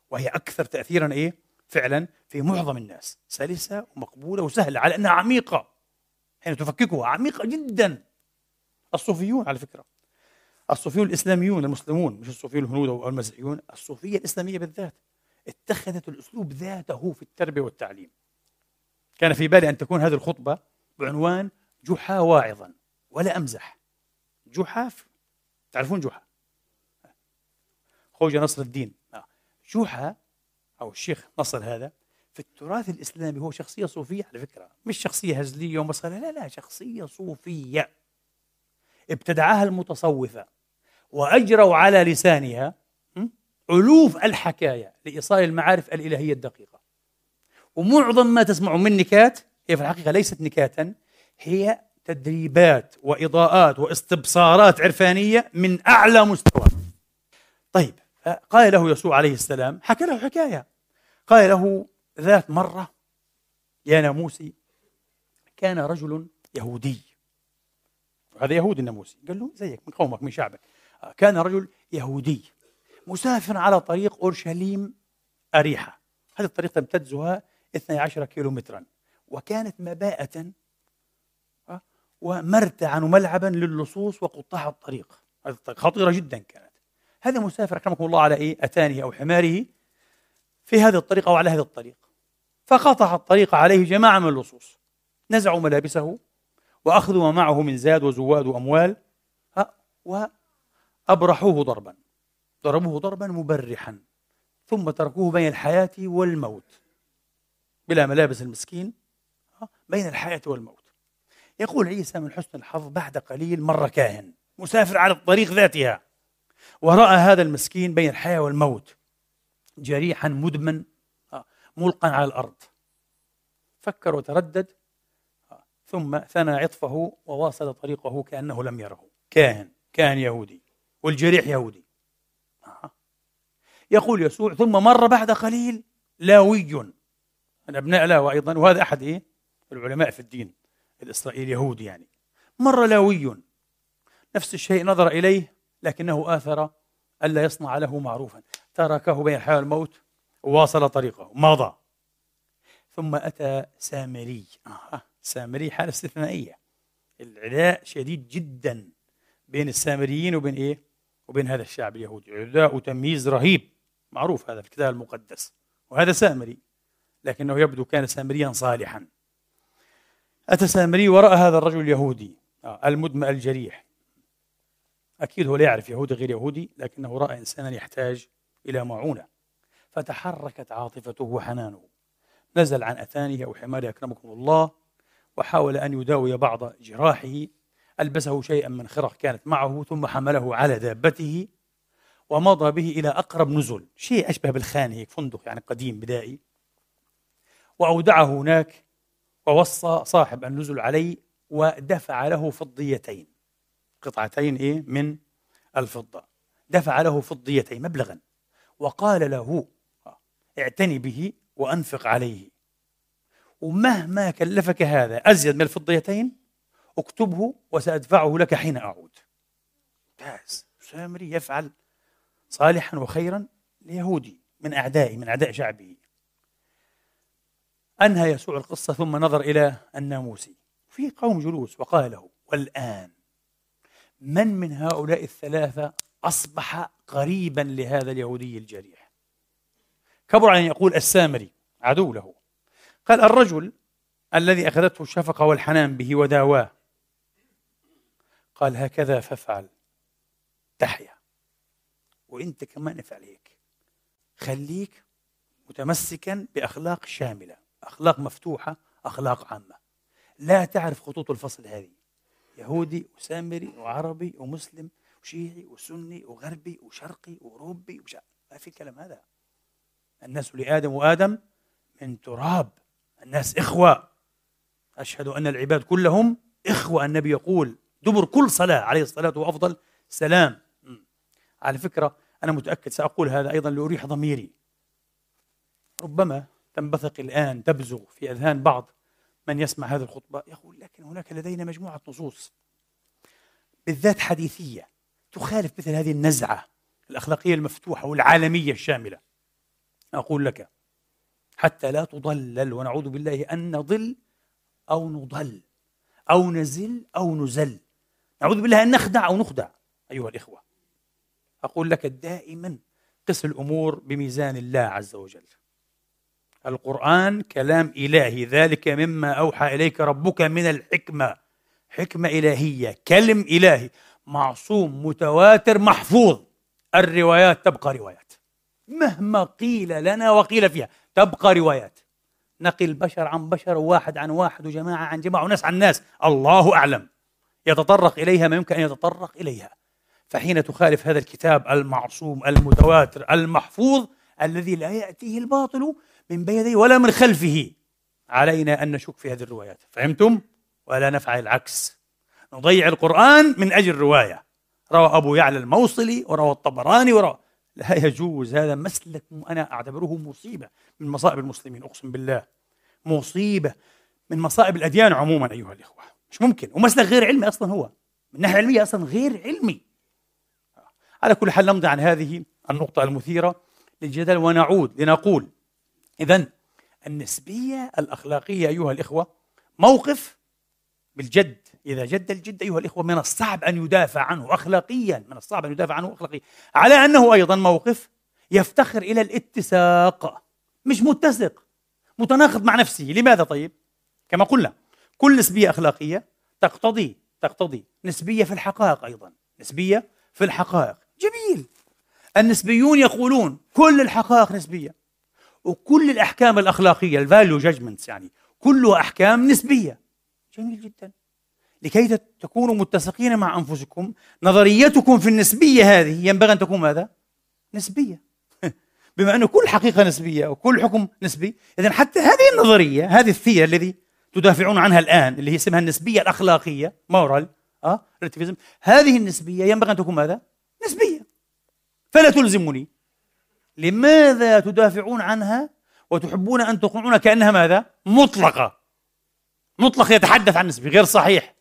وهي أكثر تأثيرا إيه؟ فعلا في معظم الناس. سلسة ومقبولة وسهلة على أنها عميقة. حين تفككها. عميقة جدا. الصوفيون على فكرة. الصوفيون الإسلاميون المسلمون مش الصوفيون الهنود أو المسيحيون الصوفية الإسلامية بالذات اتخذت الأسلوب ذاته في التربية والتعليم. كان في بالي أن تكون هذه الخطبة بعنوان جحا واعظا ولا أمزح. جحا تعرفون جحا؟ خوجة نصر الدين. آه. جحا أو الشيخ نصر هذا في التراث الإسلامي هو شخصية صوفية على فكرة. مش شخصية هزلية ومسخرة لا لا شخصية صوفية. ابتدعها المتصوفة وأجروا على لسانها ألوف الحكاية لإيصال المعارف الإلهية الدقيقة. ومعظم ما تسمع من نكات هي في الحقيقة ليست نكاتا هي تدريبات وإضاءات واستبصارات عرفانية من أعلى مستوى. طيب قال له يسوع عليه السلام حكى له حكاية. قال له ذات مرة يا ناموسي كان رجل يهودي. هذا يهودي الناموسي. قال له زيك من قومك من شعبك. كان رجل يهودي مسافر على طريق أورشليم أريحة. هذه الطريق تمتدها 12 كيلو مترا وكانت مباءة ومرتعا وملعبا للصوص وقطاع الطريق. خطيرة جدا كانت. هذا مسافر أكرمكم الله على إيه؟ أتانه أو حماره في هذه الطريق أو على هذا الطريق. فقطع الطريق عليه جماعة من اللصوص. نزعوا ملابسه وأخذوا ما معه من زاد وزواد وأموال وأبرحوه ضربا. ضربوه ضربا مبرحا. ثم تركوه بين الحياة والموت. بلا ملابس المسكين بين الحياة والموت. يقول عيسى من حسن الحظ بعد قليل مر كاهن مسافر على الطريق ذاتها ورأى هذا المسكين بين الحياة والموت جريحا مدمن ملقا على الأرض. فكر وتردد ثم ثنى عطفه وواصل طريقه كأنه لم يره. كاهن كاهن يهودي والجريح يهودي. يقول يسوع ثم مر بعد قليل لاوي. من أبناء لاوى أيضا وهذا أحد إيه؟ العلماء في الدين. الإسرائيلي اليهودي يعني. مر لاوي نفس الشيء نظر إليه لكنه آثر ألا يصنع له معروفا. تركه بين الحياة والموت وواصل طريقه. مضى. ثم أتى سامري. آه. سامري حالة استثنائية. العداء شديد جدا بين السامريين وبين إيه؟ وبين هذا الشعب اليهودي. عداء وتمييز رهيب. معروف هذا في الكتاب المقدس. وهذا سامري لكنه يبدو كان سامريا صالحا. أتى سامري ورأى هذا الرجل اليهودي؟ آه، المدمى الجريح. أكيد هو لا يعرف يهودي غير يهودي لكنه رأى إنسانا يحتاج إلى معونة. فتحركت عاطفته وحنانه. نزل عن أثانه أو حماره أكرمكم الله وحاول أن يداوي بعض جراحه. ألبسه شيئا من خرق كانت معه ثم حمله على دابته ومضى به إلى أقرب نزل. شيء أشبه بالخان هيك فندق يعني قديم بدائي. وأودعه هناك ووصى صاحب النزل عليه ودفع له فضيتين. قطعتين إيه؟ من الفضة. دفع له فضيتين مبلغا. وقال له اعتني به وأنفق عليه. ومهما كلفك هذا أزيد من الفضيتين اكتبه وسأدفعه لك حين أعود. ممتاز. سامري يفعل صالحا وخيرا ليهودي من أعدائه من أعداء شعبه أنهى يسوع القصة ثم نظر إلى الناموسي في قوم جلوس وقال له والآن من من هؤلاء الثلاثة أصبح قريبا لهذا اليهودي الجريح؟ كبر أن يقول السامري عدو له. قال الرجل الذي أخذته الشفقة والحنان به وداواه. قال هكذا فافعل. تحيا. وإنت كمان افعل هيك. خليك متمسكا بأخلاق شاملة. أخلاق مفتوحة أخلاق عامة. لا تعرف خطوط الفصل هذه. يهودي وسامري وعربي ومسلم وشيعي وسني وغربي وشرقي وأوروبي وشا... ما في كلام هذا. الناس لآدم وآدم من تراب. الناس إخوة. أشهد أن العباد كلهم إخوة. النبي يقول دبر كل صلاة عليه الصلاة وأفضل سلام. على فكرة أنا متأكد سأقول هذا أيضا لأريح ضميري. ربما تنبثق الآن تبزغ في أذهان بعض من يسمع هذه الخطبة. يقول لكن هناك لدينا مجموعة نصوص بالذات حديثية تخالف مثل هذه النزعة الأخلاقية المفتوحة والعالمية الشاملة. أقول لك حتى لا تضلل ونعوذ بالله أن نضل أو نضل أو نزل أو نزل. نعوذ بالله أن نخدع أو نخدع أيها الإخوة. أقول لك دائما قس الأمور بميزان الله عز وجل. القرآن كلام إلهي ذلك مما أوحى إليك ربك من الحكمة. حكمة إلهية كلم إلهي. معصوم متواتر محفوظ. الروايات تبقى روايات. مهما قيل لنا وقيل فيها تبقى روايات. نقل بشر عن بشر وواحد عن واحد وجماعة عن جماعة وناس عن ناس. الله أعلم. يتطرق إليها ما يمكن أن يتطرق إليها. فحين تخالف هذا الكتاب المعصوم المتواتر المحفوظ الذي لا يأتيه الباطل من بين يديه ولا من خلفه. علينا أن نشك في هذه الروايات. فهمتم؟ ولا نفعل العكس. نضيع القرآن من أجل رواية روى أبو يعلى الموصلي وروى الطبراني وروى لا يجوز هذا مسلك. أنا أعتبره مصيبة من مصائب المسلمين أقسم بالله. مصيبة من مصائب الأديان عموما أيها الإخوة. مش ممكن. ومسلك غير علمي أصلا هو. من الناحية العلمية أصلا غير علمي. على كل حال نمضي عن هذه النقطة المثيرة للجدل ونعود لنقول إذا النسبية الأخلاقية أيها الإخوة موقف بالجد. إذا جد الجد أيها الإخوة من الصعب أن يدافع عنه أخلاقيا من الصعب أن يدافع عنه أخلاقيا. على أنه أيضا موقف يفتقر إلى الاتساق مش متسق متناقض مع نفسه. لماذا طيب؟ كما قلنا كل نسبية أخلاقية تقتضي تقتضي نسبية في الحقائق أيضا. نسبية في الحقائق. جميل. النسبيون يقولون كل الحقائق نسبية. وكل الأحكام الأخلاقية ال value judgments يعني كلها أحكام نسبية جميل جدا لكي تكونوا متسقين مع أنفسكم نظريتكم في النسبية هذه ينبغي أن تكون ماذا؟ نسبية بما أن كل حقيقة نسبية وكل حكم نسبي إذا حتى هذه النظرية هذه الثيرة الذي تدافعون عنها الآن اللي هي اسمها النسبية الأخلاقية مورال أه هذه النسبية ينبغي أن تكون ماذا؟ نسبية فلا تلزمني لماذا تدافعون عنها وتحبون أن تقنعون كأنها ماذا؟ مطلقة مطلق يتحدث عن نسبي غير صحيح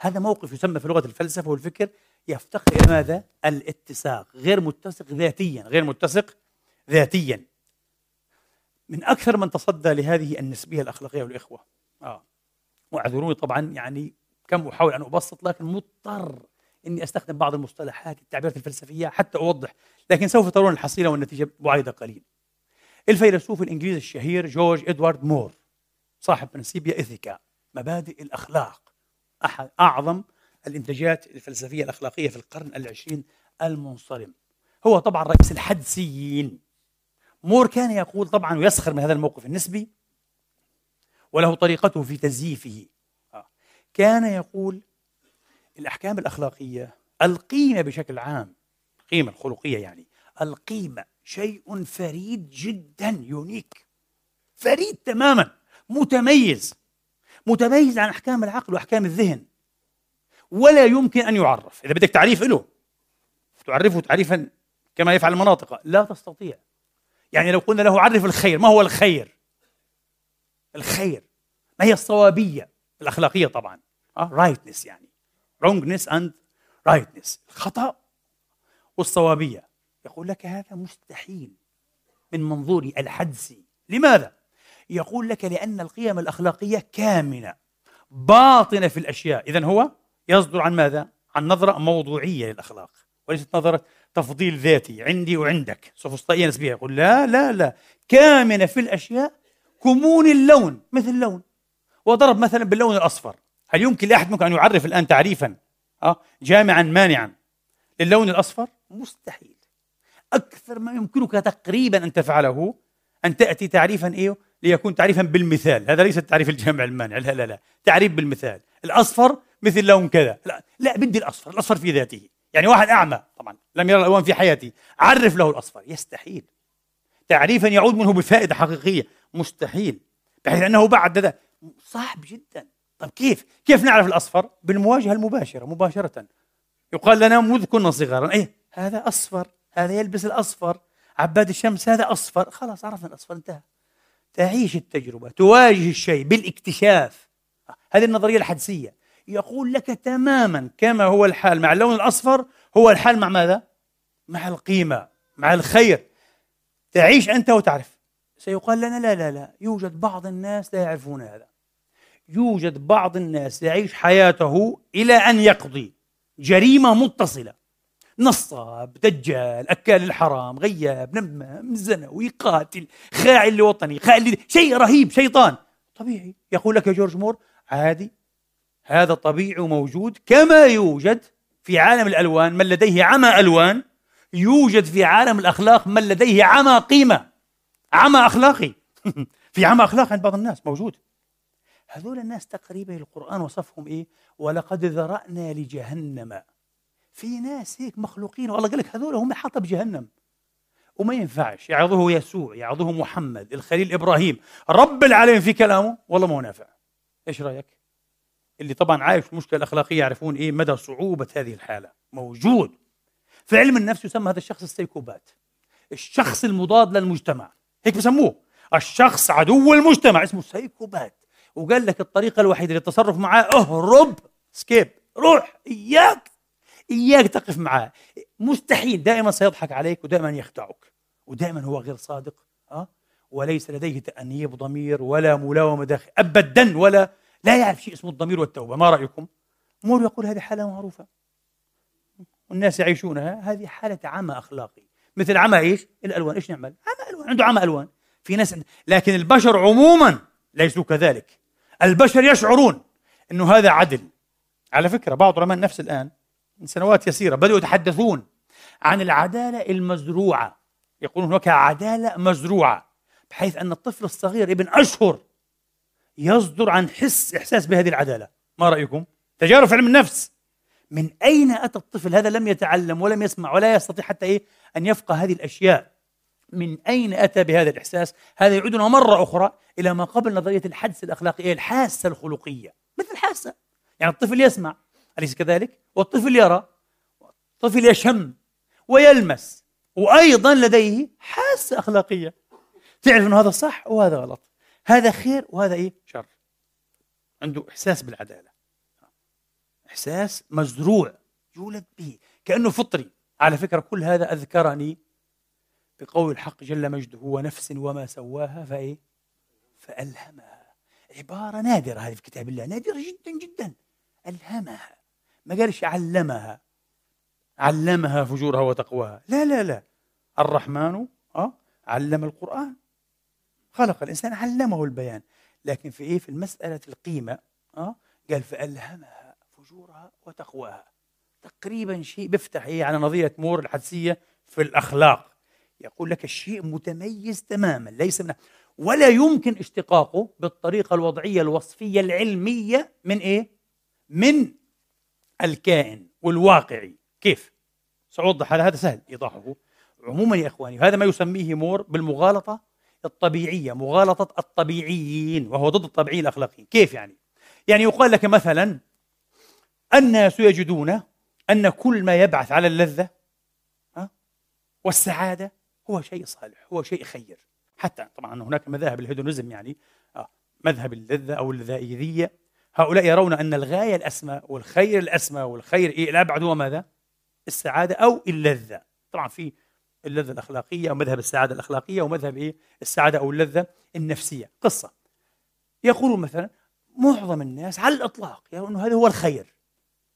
هذا موقف يسمى في لغة الفلسفة والفكر يفتقر إلى ماذا؟ الاتساق غير متسق ذاتيا غير متسق ذاتيا من أكثر من تصدى لهذه النسبية الأخلاقية والإخوة آه. وأعذروني طبعا يعني كم أحاول أن أبسط لكن مضطر إني أستخدم بعض المصطلحات التعبيرات الفلسفية حتى أوضح لكن سوف ترون الحصيلة والنتيجة بعيدة قليل. الفيلسوف الإنجليزي الشهير جورج إدوارد مور صاحب Principia Ethica مبادئ الأخلاق أحد أعظم الإنتاجات الفلسفية الأخلاقية في القرن العشرين المنصرم. هو طبعا رئيس الحدسيين. مور كان يقول طبعا ويسخر من هذا الموقف النسبي وله طريقته في تزييفه. آه. كان يقول الأحكام الأخلاقية القيمة بشكل عام القيمة الخلقية يعني القيمة شيء فريد جدا يونيك فريد تماما متميز متميز عن أحكام العقل وأحكام الذهن ولا يمكن أن يعرف. إذا بدك تعريف له تعرفه تعريفا كما يفعل المناطق لا تستطيع. يعني لو قلنا له عرف الخير ما هو الخير؟ الخير. ما هي الصوابية الأخلاقية طبعا؟ رايتنس يعني. Wrongness and rightness. الخطأ والصوابية. يقول لك هذا مستحيل من منظوري الحدسي لماذا؟ يقول لك لأن القيم الأخلاقية كامنة باطنة في الأشياء. إذا هو يصدر عن ماذا؟ عن نظرة موضوعية للأخلاق وليست نظرة تفضيل ذاتي. عندي وعندك. سوفسطائية نسبية يقول لا لا لا. كامنة في الأشياء كمون اللون مثل اللون. وضرب مثلا باللون الأصفر. هل يمكن لأحد منكم أن يعرف الآن تعريفا أه جامعا مانعا للون الأصفر؟ مستحيل. أكثر ما يمكنك تقريبا أن تفعله أن تأتي تعريفا إيه؟ ليكون تعريفا بالمثال. هذا ليس التعريف الجامع المانع لا لا لا. تعريف بالمثال. الأصفر مثل لون كذا. لا لا بدي الأصفر. الأصفر في ذاته. يعني واحد أعمى طبعا لم يرى الألوان في حياته عرف له الأصفر. يستحيل. تعريفا يعود منه بفائدة حقيقية. مستحيل. بحيث أنه بعد ذا صعب جدا. طيب كيف؟ كيف نعرف الأصفر؟ بالمواجهة المباشرة مباشرة. يقال لنا مذ كنا صغارا إيه هذا أصفر هذا يلبس الأصفر. عباد الشمس هذا أصفر. خلاص عرفنا الأصفر انتهى. تعيش التجربة تواجه الشيء بالاكتشاف. هذه النظرية الحدسية. يقول لك تماما كما هو الحال مع اللون الأصفر. هو الحال مع ماذا؟ مع القيمة مع الخير. تعيش أنت وتعرف. سيقال لنا لا لا لا. يوجد بعض الناس لا يعرفون هذا. يوجد بعض الناس يعيش حياته إلى أن يقضي جريمة متصلة. نصاب دجال أكال الحرام غياب نمام زنوي قاتل خاعن لوطني خاعن شيء رهيب شيطان. طبيعي. يقول لك جورج مور عادي. هذا طبيعي وموجود كما يوجد في عالم الألوان من لديه عمى ألوان يوجد في عالم الأخلاق من لديه عمى قيمة. عمى أخلاقي. في عمى أخلاقي عند بعض الناس موجود. هذول الناس تقريبا القرآن وصفهم إيه؟ ولقد ذرأنا لجهنم. في ناس هيك مخلوقين والله قال لك هذول هم حطب جهنم وما ينفعش يعظه يسوع يعظه محمد الخليل إبراهيم. رب العالمين في كلامه؟ والله ما هو نافع. إيش رأيك؟ اللي طبعا عايش المشكلة الأخلاقية يعرفون إيه؟ مدى صعوبة هذه الحالة. موجود. في علم النفس يسمى هذا الشخص السيكوبات. الشخص المضاد للمجتمع. هيك بسموه. الشخص عدو المجتمع اسمه سيكوبات. وقال لك الطريقة الوحيدة للتصرف معاه اهرب سكيب روح إياك إياك تقف معاه مستحيل دائما سيضحك عليك ودائما يخدعك ودائما هو غير صادق أه؟ وليس لديه تأنيب ضمير ولا ملاومة داخل أبدا ولا لا يعرف شيء اسمه الضمير والتوبة ما رأيكم؟ مور يقول هذه حالة معروفة والناس يعيشونها هذه حالة عمى أخلاقي مثل عمى إيش؟ الألوان إيش نعمل؟ عمى ألوان عنده عمى ألوان في ناس لكن البشر عموما ليسوا كذلك البشر يشعرون أنه هذا عدل. على فكرة بعض علماء النفس الآن من سنوات يسيرة بدأوا يتحدثون عن العدالة المزروعة. يقولون هناك عدالة مزروعة بحيث أن الطفل الصغير ابن أشهر يصدر عن حس إحساس بهذه العدالة. ما رأيكم؟ تجارب في علم النفس. من أين أتى الطفل؟ هذا لم يتعلم ولم يسمع ولا يستطيع حتى إيه؟ أن يفقه هذه الأشياء. من أين أتى بهذا الإحساس؟ هذا يعودنا مرة أخرى إلى ما قبل نظرية الحدس الأخلاقي الحاسة الخلقية. مثل الحاسة يعني الطفل يسمع. أليس كذلك؟ والطفل يرى. والطفل يشم. ويلمس. وأيضا لديه حاسة أخلاقية. تعرف انه هذا صح وهذا غلط. هذا خير وهذا إيه؟ شر. عنده إحساس بالعدالة. إحساس مزروع يولد به. كأنه فطري. على فكرة كل هذا أذكرني بقول الحق جل مجده ونفس وما سواها فإيه؟ فألهمها. عبارة نادرة هذه في كتاب الله نادرة جدا جدا. ألهمها. ما قالش علمها. علمها فجورها وتقواها. لا لا لا. الرحمن أه؟ علم القرآن. خلق الإنسان علمه البيان. لكن في إيه؟ في المسألة القيمة أه؟ قال فألهمها فجورها وتقواها. تقريبا شيء بيفتح إيه؟ على نظرية مور الحدسية في الأخلاق. يقول لك الشيء متميز تماما ليس من ولا يمكن اشتقاقه بالطريقة الوضعية الوصفية العلمية من إيه؟ من الكائن والواقعي كيف؟ سأوضح هذا هذا سهل إيضاحه عموما يا إخواني هذا ما يسميه مور بالمغالطة الطبيعية مغالطة الطبيعيين وهو ضد الطبيعيين الأخلاقيين كيف يعني؟ يعني يقال لك مثلا الناس يجدون أن كل ما يبعث على اللذة والسعادة هو شيء صالح هو شيء خير. حتى طبعا هناك مذاهب الهيدونيزم يعني آه، مذهب اللذة أو اللذائذية. هؤلاء يرون أن الغاية الأسمى والخير الأسمى والخير إيه؟ الأبعد هو ماذا؟ السعادة أو اللذة. طبعا في اللذة الأخلاقية أو مذهب السعادة الأخلاقية ومذهب إيه؟ السعادة أو اللذة النفسية. قصة. يقولون مثلا معظم الناس على الإطلاق يرون أنه هذا هو الخير.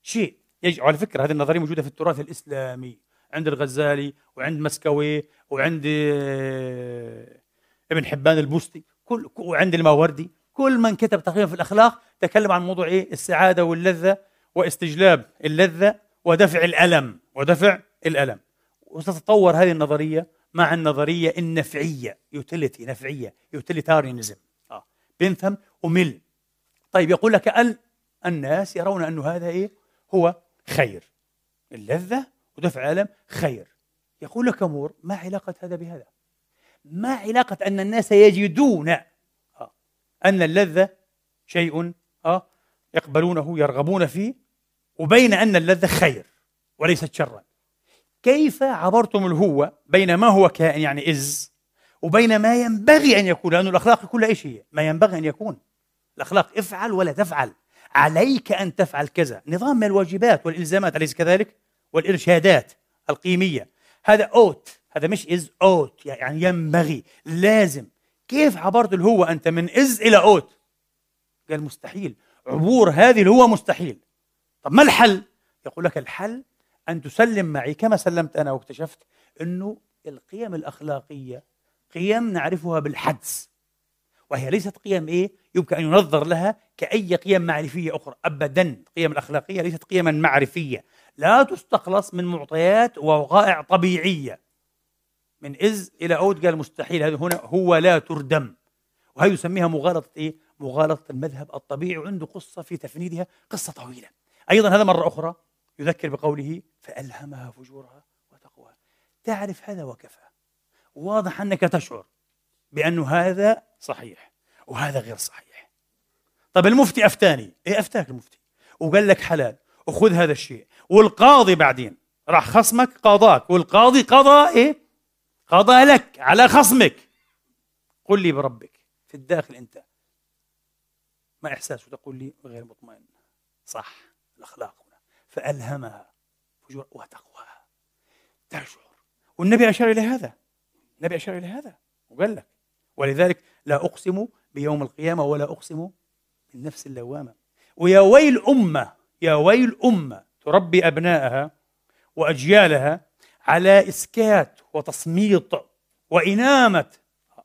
شيء يجب على فكرة هذه النظرية موجودة في التراث الإسلامي. عند الغزالي وعند مسكويه وعند آه، ابن حبان البستي كل وعند الماوردي. كل من كتب تقريبا في الأخلاق تكلم عن موضوع إيه؟ السعادة واللذة واستجلاب اللذة ودفع الألم ودفع الألم. وتتطور هذه النظرية مع النظرية النفعية utility نفعية utilitarianism آه. بنثم ومل طيب يقول لك ال الناس يرون أنه هذا إيه؟ هو خير. اللذة ودفع الألم خير. يقول لك مور ما علاقة هذا بهذا. ما علاقة أن الناس يجدون آه. أن اللذة شيء آه يقبلونه يرغبون فيه وبين أن اللذة خير وليست شرا. كيف عبرتم الهو بين ما هو كائن يعني إز وبين ما ينبغي أن يكون؟ لأن الأخلاق كلها إيش هي؟ ما ينبغي أن يكون. الأخلاق افعل ولا تفعل. عليك أن تفعل كذا. نظام من الواجبات والإلزامات أليس كذلك؟ والإرشادات القيمية. هذا أوت هذا مش إز أوت يعني ينبغي لازم. كيف عبرت الهو أنت من إز إلى أوت قال مستحيل. عبور هذه الهو مستحيل. طب ما الحل؟ يقول لك الحل أن تسلم معي. كما سلمت أنا واكتشفت أنه القيم الأخلاقية قيم نعرفها بالحدس. وهي ليست قيم إيه؟ يمكن أن ينظر لها كأي قيم معرفية أخرى. أبدا القيم الأخلاقية ليست قيما معرفية. لا تستخلص من معطيات ووقائع طبيعية. من إز إلى أود قال مستحيل. هذا هنا هو لا تردم. وهي يسميها مغالطة إيه؟ مغالطة المذهب الطبيعي وعنده قصة في تفنيدها قصة طويلة. أيضا هذا مرة أخرى يذكر بقوله فألهمها فجورها وتقواها. تعرف هذا وكفى. واضح أنك تشعر بأن هذا صحيح. وهذا غير صحيح. طب المفتي أفتاني. إيه أفتاك المفتي؟ وقال لك حلال. وخذ هذا الشيء. والقاضي بعدين. راح خصمك قاضاك والقاضي قضى إيه؟ قضى لك. على خصمك. قل لي بربك. في الداخل أنت. ما إحساس وتقول لي غير مطمئن. صح. الأخلاق فألهمها. فجور. وتقواها. تشعر. والنبي أشار إلى هذا. النبي أشار إلى هذا. وقال لك. ولذلك لا أقسم بيوم القيامة ولا أقسم بالنفس اللوامة ويا ويل أمة يا ويل أمة تربي أبنائها وأجيالها على إسكات وتصميت وإنامة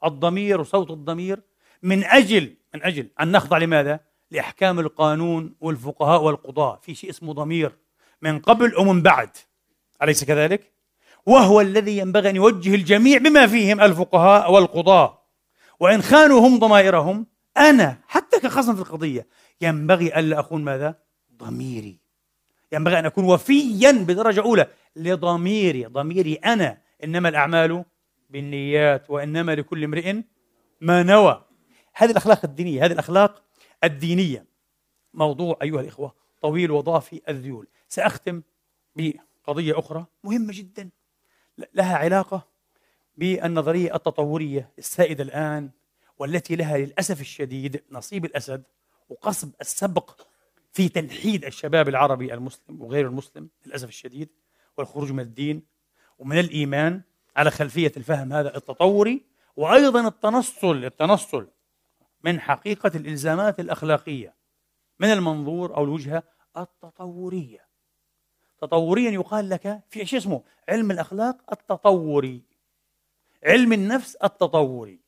الضمير وصوت الضمير من أجل من أجل أن نخضع لماذا؟ لأحكام القانون والفقهاء والقضاة في شيء اسمه ضمير من قبل ومن بعد أليس كذلك؟ وهو الذي ينبغي أن يوجه الجميع بما فيهم الفقهاء والقضاة وإن خانوا هم ضمائرهم أنا حتى كخصم في القضية ينبغي ألا أكون ماذا؟ ضميري. ينبغي أن أكون وفيا بدرجة أولى لضميري. ضميري أنا إنما الأعمال بالنيات وإنما لكل امرئ ما نوى. هذه الأخلاق الدينية هذه الأخلاق الدينية. موضوع أيها الإخوة طويل وضافي الذيول. سأختم بقضية أخرى مهمة جدا لها علاقة بالنظرية التطورية السائدة الآن والتي لها للأسف الشديد نصيب الأسد وقصب السبق في تلحيد الشباب العربي المسلم وغير المسلم للأسف الشديد والخروج من الدين ومن الإيمان على خلفية الفهم هذا التطوري وأيضا التنصل التنصل من حقيقة الإلزامات الأخلاقية من المنظور أو الوجهة التطورية. تطوريا يقال لك في شيء اسمه؟ علم الأخلاق التطوري. علم النفس التطوري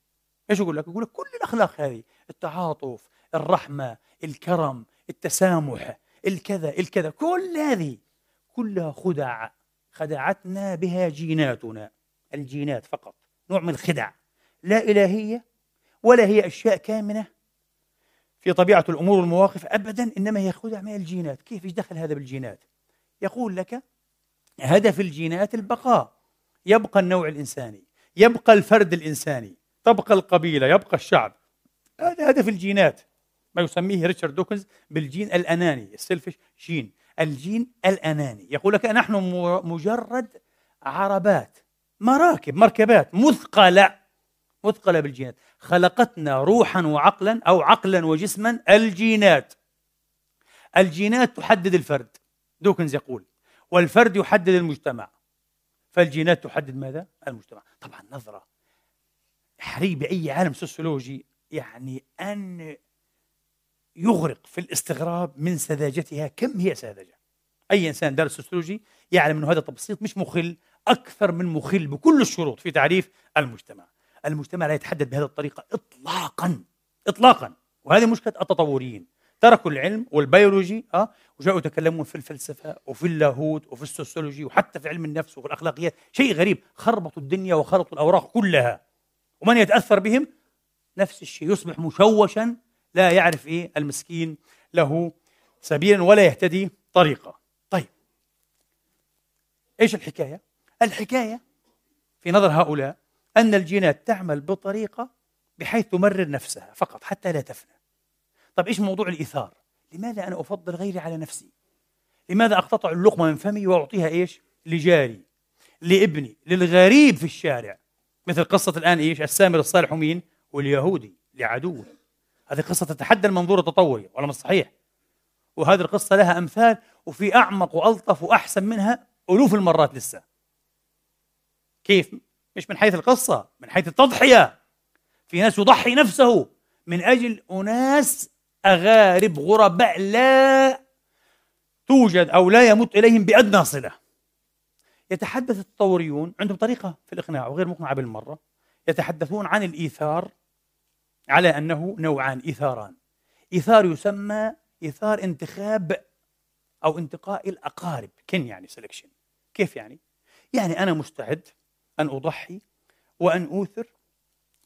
إيش يقول لك؟ يقول لك كل الأخلاق هذه التعاطف، الرحمة، الكرم، التسامح، الكذا، الكذا، كل هذه كلها خدع خدعتنا بها جيناتنا الجينات فقط نوع من الخدع. لا إلهية ولا هي أشياء كامنة في طبيعة الأمور والمواقف أبدا إنما هي خدع من الجينات. كيف؟ إيش دخل هذا بالجينات؟ يقول لك هدف الجينات البقاء يبقى النوع الإنساني. يبقى الفرد الإنساني تبقى القبيلة يبقى الشعب. هذا هدف الجينات. ما يسميه ريتشارد دوكنز بالجين الأناني ال selfish gene. الجين الأناني. يقول لك نحن مجرد عربات مراكب مركبات مثقلة مثقلة بالجينات. خلقتنا روحا وعقلا أو عقلا وجسما الجينات. الجينات تحدد الفرد دوكنز يقول والفرد يحدد المجتمع. فالجينات تحدد ماذا؟ المجتمع. طبعا نظرة حري بأي عالم سوسيولوجي يعني أن يغرق في الاستغراب من سذاجتها. كم هي ساذجة أي إنسان دارس سوسيولوجي يعلم أن هذا تبسيط مش مخل أكثر من مخل بكل الشروط في تعريف المجتمع. المجتمع لا يتحدد بهذه الطريقة إطلاقا إطلاقا. وهذه مشكلة التطوريين. تركوا العلم والبيولوجي آه وجاءوا يتكلمون في الفلسفة وفي اللاهوت وفي السوسيولوجي وحتى في علم النفس وفي الأخلاقيات. شيء غريب خربطوا الدنيا وخلطوا الأوراق كلها. ومن يتأثر بهم؟ نفس الشيء يصبح مشوشا لا يعرف إيه المسكين له سبيلا ولا يهتدي طريقه طيب. إيش الحكاية؟ الحكاية في نظر هؤلاء أن الجينات تعمل بطريقة بحيث تمرر نفسها فقط حتى لا تفنى. طيب إيش موضوع الإيثار؟ لماذا أنا أفضل غيري على نفسي؟ لماذا أقتطع اللقمة من فمي وأعطيها إيش؟ لجاري لابني للغريب في الشارع. مثل قصة الآن إيش؟ السامر الصالح مين؟ واليهودي لعدوه. هذه قصة تتحدى المنظور التطوري ولا مش صحيح؟ وهذه القصة لها أمثال وفي أعمق وألطف وأحسن منها ألوف المرات لسه. كيف؟ مش من حيث القصة من حيث التضحية. في ناس يضحي نفسه من أجل أناس أغارب غرباء لا توجد أو لا يمت إليهم بأدنى صلة يتحدث التطوريون عندهم طريقة في الإقناع وغير مقنعة بالمرة يتحدثون عن الإيثار على أنه نوعان إيثاران إيثار يسمى إيثار انتخاب أو انتقاء الأقارب كن يعني سelection كيف يعني؟ يعني أنا مستعد أن أضحي وأن أوثر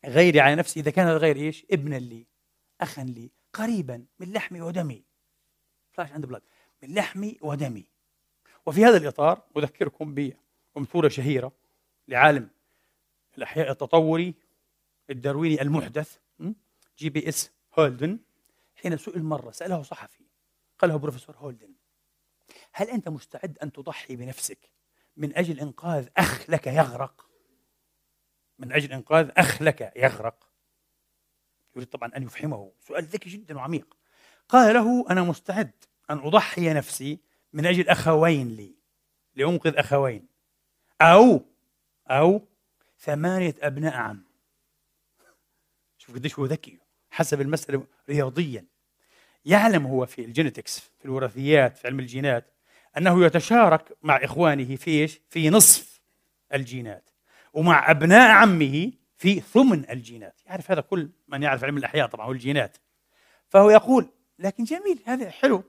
غيري على نفسي إذا كان الغير إيش؟ ابنا لي أخا لي قريبا من لحمي ودمي. flesh and blood من لحمي ودمي. وفي هذا الإطار أذكركم بأمثولة شهيرة لعالم الأحياء التطوري الدارويني المحدث جي بي إس هولدن حين سئل مرة سأله صحفي قال له بروفيسور هولدن هل أنت مستعد أن تضحي بنفسك من أجل إنقاذ أخ لك يغرق؟ من أجل إنقاذ أخ لك يغرق. يريد طبعا أن يفهمه. سؤال ذكي جدا وعميق. قال له أنا مستعد أن أضحي نفسي من أجل أخوين لي لأنقذ أخوين. أو أو ثمانية أبناء عم. شوف قديش هو ذكي حسب المسألة رياضيا. يعلم هو في الجينيتكس في الوراثيات في علم الجينات أنه يتشارك مع إخوانه في إيش؟ في نصف الجينات. ومع أبناء عمه في ثمن الجينات. يعرف هذا كل من يعرف علم الأحياء طبعا والجينات. فهو يقول لكن جميل هذا حلو.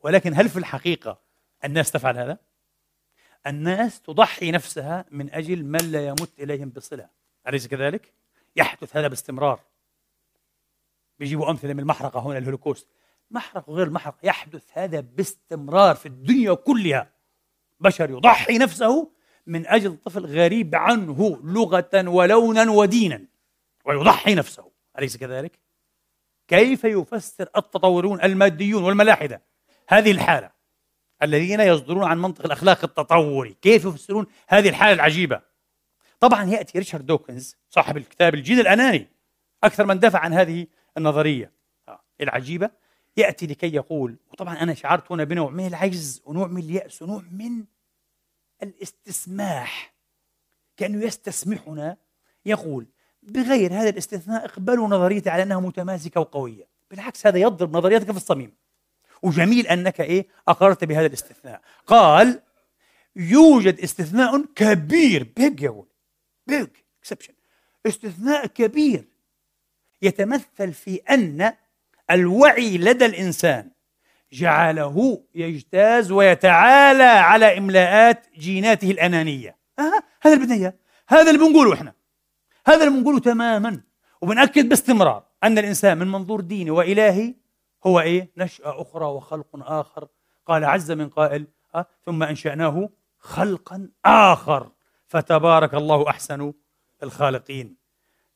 ولكن هل في الحقيقة الناس تفعل هذا؟ الناس تضحي نفسها من أجل من لا يمت إليهم بصلة. أليس كذلك؟ يحدث هذا باستمرار. بيجيبوا أمثلة من المحرقة هنا الهولوكوست. محرقة وغير المحرقة يحدث هذا باستمرار في الدنيا كلها. بشر يضحي نفسه من أجل طفل غريب عنه لغة ولونا ودينا ويضحي نفسه. أليس كذلك؟ كيف يفسر التطورون الماديون والملاحدة؟ هذه الحالة. الذين يصدرون عن منطق الأخلاق التطوري كيف يفسرون هذه الحالة العجيبة؟ طبعا يأتي ريتشارد دوكنز صاحب الكتاب الجيل الأناني أكثر من دافع عن هذه النظرية. آه، العجيبة يأتي لكي يقول وطبعا أنا شعرت هنا بنوع من العجز ونوع من اليأس ونوع من الاستسماح. كانه يستسمحنا يقول بغير هذا الاستثناء اقبلوا نظريتي على أنها متماسكة وقوية. بالعكس هذا يضرب نظريتك في الصميم. وجميل أنك إيه أقررت بهذا الاستثناء. قال يوجد استثناء كبير. big يقول big exception استثناء كبير يتمثل في أن الوعي لدى الإنسان جعله يجتاز ويتعالى على إملاءات جيناته الأنانية. آه هذا اللي بدنا هذا اللي بنقوله إحنا. هذا اللي بنقوله تماما. وبنأكد باستمرار أن الإنسان من منظور ديني وإلهي هو إيه؟ نشأة أخرى وخلق آخر. قال عز من قائل أه؟ ثم أنشأناه خلقا آخر. فتبارك الله أحسن الخالقين.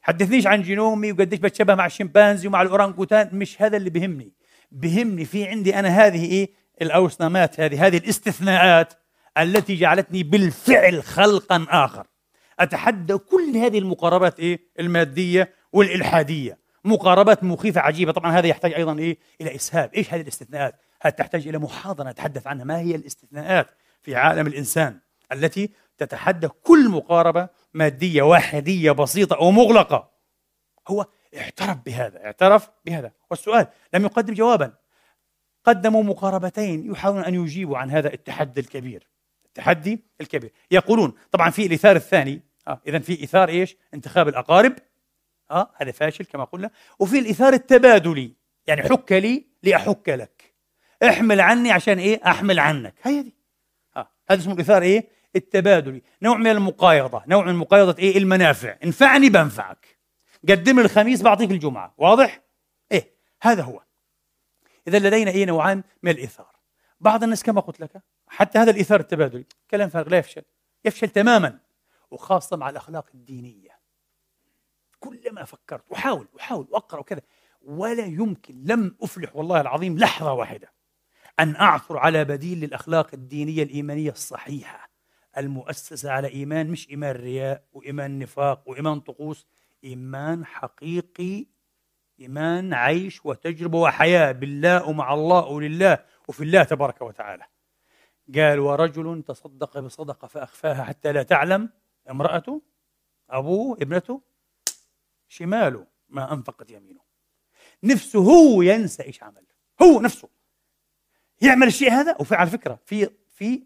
حدثنيش عن جينومي وقديش بتشبه مع الشمبانزي ومع الأورانغوتان. مش هذا اللي بهمني. بهمني في عندي أنا هذه إيه؟ الأوسنامات هذه هذه الاستثناءات التي جعلتني بالفعل خلقا آخر. أتحدى كل هذه المقاربات إيه؟ المادية والإلحادية. مقاربات مخيفة عجيبة. طبعا هذا يحتاج أيضا إيه؟ إلى إسهاب. إيش هذه الاستثناءات؟ هذه تحتاج إلى محاضرة نتحدث عنها. ما هي الاستثناءات في عالم الإنسان؟ التي تتحدى كل مقاربة مادية واحدية بسيطة ومغلقة هو اعترف بهذا اعترف بهذا. والسؤال لم يقدم جوابا. قدموا مقاربتين يحاولون أن يجيبوا عن هذا التحدي الكبير. التحدي الكبير. يقولون طبعا في الإثار الثاني آه إذا في إثار إيش؟ انتخاب الأقارب. آه هذا فاشل كما قلنا. وفي الإيثار التبادلي يعني حك لي لأحك لك. احمل عني عشان إيه؟ أحمل عنك. هي دي. آه هذا اسمه الإيثار إيه؟ التبادلي. نوع من المقايضة. نوع من مقايضة إيه؟ المنافع. انفعني بنفعك. قدم الخميس بعطيك الجمعة. واضح؟ إيه هذا هو. إذا لدينا إيه نوعان من الايثار بعض الناس كما قلت لك حتى هذا الايثار التبادلي كلام فارغ لا يفشل. يفشل تماما وخاصة مع الأخلاق الدينية. كلما فكرت أحاول أحاول وأقرأ وكذا ولا يمكن لم أفلح والله العظيم لحظة واحدة أن أعثر على بديل للأخلاق الدينية الإيمانية الصحيحة المؤسسة على إيمان مش إيمان رياء وإيمان نفاق وإيمان طقوس. إيمان حقيقي إيمان عيش وتجربة وحياة بالله ومع الله ولله وفي الله تبارك وتعالى. قال ورجل تصدق بصدقة فأخفاها حتى لا تعلم امرأته أبوه ابنته شماله ما أنفقت يمينه. نفسه هو ينسى إيش عمل. هو نفسه. يعمل الشيء هذا؟ وفي على فكرة في في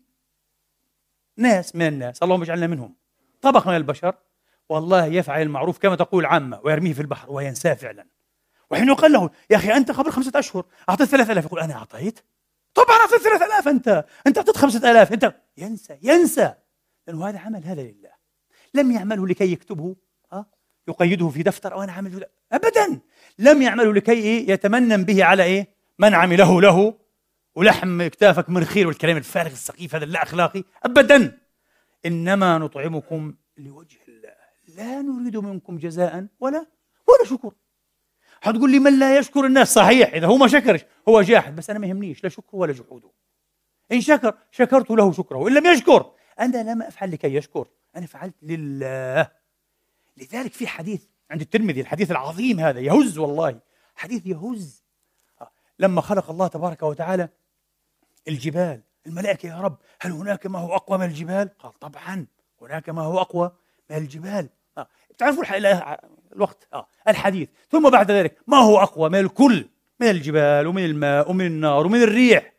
ناس من الناس اللهم اجعلنا منهم طبقة من البشر والله يفعل المعروف كما تقول عامة ويرميه في البحر وينساه فعلا. وحين يقال له يا أخي أنت قبل خمسة أشهر أعطيت ثلاثة آلاف. يقول أنا أعطيت؟ طبعا أعطيت ثلاثة آلاف أنت أنت أعطيت خمسة آلاف. أنت ينسى ينسى. لأنه هذا عمل هذا لله. لم يعمله لكي يكتبه يقيده في دفتر أو أنا عمل أبدا. لم يعمله لكي إيه يتمنن به على إيه من عمله له. ولحم كتافك من خير والكلام الفارغ السقيف هذا لا أخلاقي أبدا. إنما نطعمكم لوجه لا نريد منكم جزاء ولا ولا شكر حتقول لي من لا يشكر الناس؟ صحيح إذا هو ما شكرش هو جاحد بس أنا ما يهمنيش لا شكره ولا جحوده إن شكر شكرت له شكره وإن لم يشكر أنا لم أفعل لكي يشكر أنا فعلت لله. لذلك في حديث عند الترمذي الحديث العظيم هذا يهز والله حديث يهز. لما خلق الله تبارك وتعالى الجبال الملائكة يا رب هل هناك ما هو أقوى من الجبال؟ قال طبعا هناك ما هو أقوى من الجبال. تعرفوا الوقت آه. الحديث. ثم بعد ذلك ما هو أقوى؟ من الكل من الجبال ومن الماء ومن النار ومن الريح.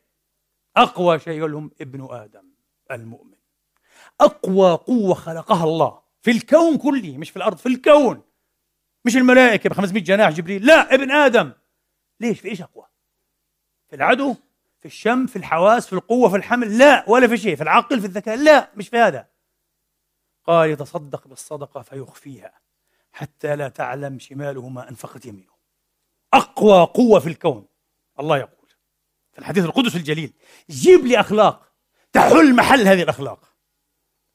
أقوى شيء لهم ابن آدم المؤمن. أقوى قوة خلقها الله في الكون كله مش في الأرض في الكون. مش الملائكة ب 500 جناح جبريل لا ابن آدم. ليش؟ في إيش أقوى؟ في العدو في الشم في الحواس في القوة في الحمل لا ولا في شيء. في العقل في الذكاء لا مش في هذا. قال يتصدق بالصدقة فيخفيها حتى لا تعلم شماله ما أنفقت يمينه. أقوى قوة في الكون الله يقول. في الحديث القدس الجليل جيب لي أخلاق تحل محل هذه الأخلاق.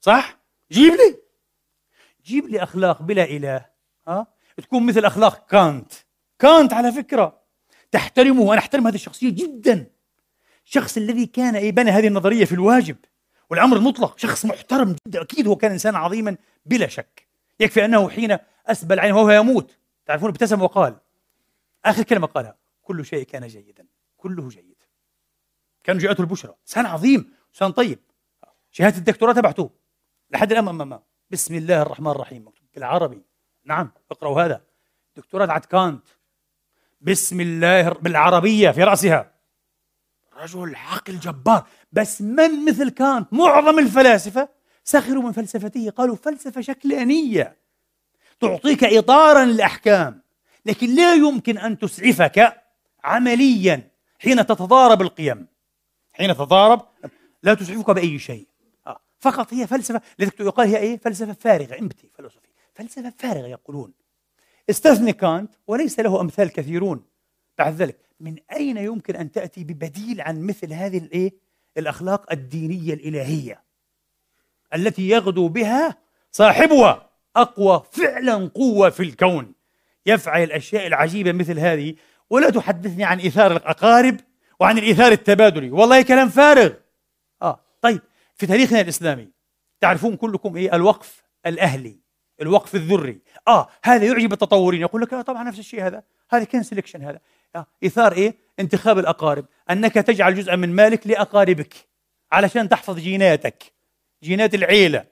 صح؟ جيب لي. جيب لي أخلاق بلا إله ها؟ تكون مثل أخلاق كانت. كانت على فكرة تحترمه وأنا أحترم هذه الشخصية جدا. الشخص الذي كان اي بنى هذه النظرية في الواجب. والأمر المطلق شخص محترم جدا أكيد هو كان إنسان عظيما بلا شك. يكفي أنه حين أسبل عينه وهو يموت تعرفون ابتسم وقال. آخر كلمة قالها كل شيء كان جيدا كله جيد. كان جاءته البشرى. إنسان عظيم إنسان طيب. شهادة الدكتوراه تبعته. لحد الآن ما بسم الله الرحمن الرحيم. مكتوب بالعربي. نعم اقرأوا هذا. دكتوراه عند كانت. بسم الله بالعربية في رأسها. رجل عقل جبار. بس من مثل كانت معظم الفلاسفة سخروا من فلسفته قالوا فلسفة شكلانية تعطيك إطارا للأحكام لكن لا يمكن أن تسعفك عمليا حين تتضارب القيم. حين تتضارب؟ لا تسعفك بأي شيء. آه. فقط هي فلسفة لذلك يقال هي إيه؟ فلسفة فارغة. امبتي فلسفي. فلسفة فارغة يقولون. استثني كانت وليس له أمثال كثيرون. بعد ذلك من أين يمكن أن تأتي ببديل عن مثل هذه الإيه؟ الأخلاق الدينية الإلهية التي يغدو بها صاحبها أقوى فعلا قوة في الكون. يفعل الأشياء العجيبة مثل هذه. ولا تحدثني عن إيثار الأقارب وعن الإيثار التبادلي. والله كلام فارغ. آه طيب في تاريخنا الإسلامي تعرفون كلكم إيه الوقف الأهلي الوقف الذري. آه هذا يعجب التطورين. يقول لك آه طبعا نفس الشيء هذا. هذا كان سelection هذا. آه إيثار إيه؟ انتخاب الأقارب أنك تجعل جزءا من مالك لأقاربك علشان تحفظ جيناتك جينات العيلة.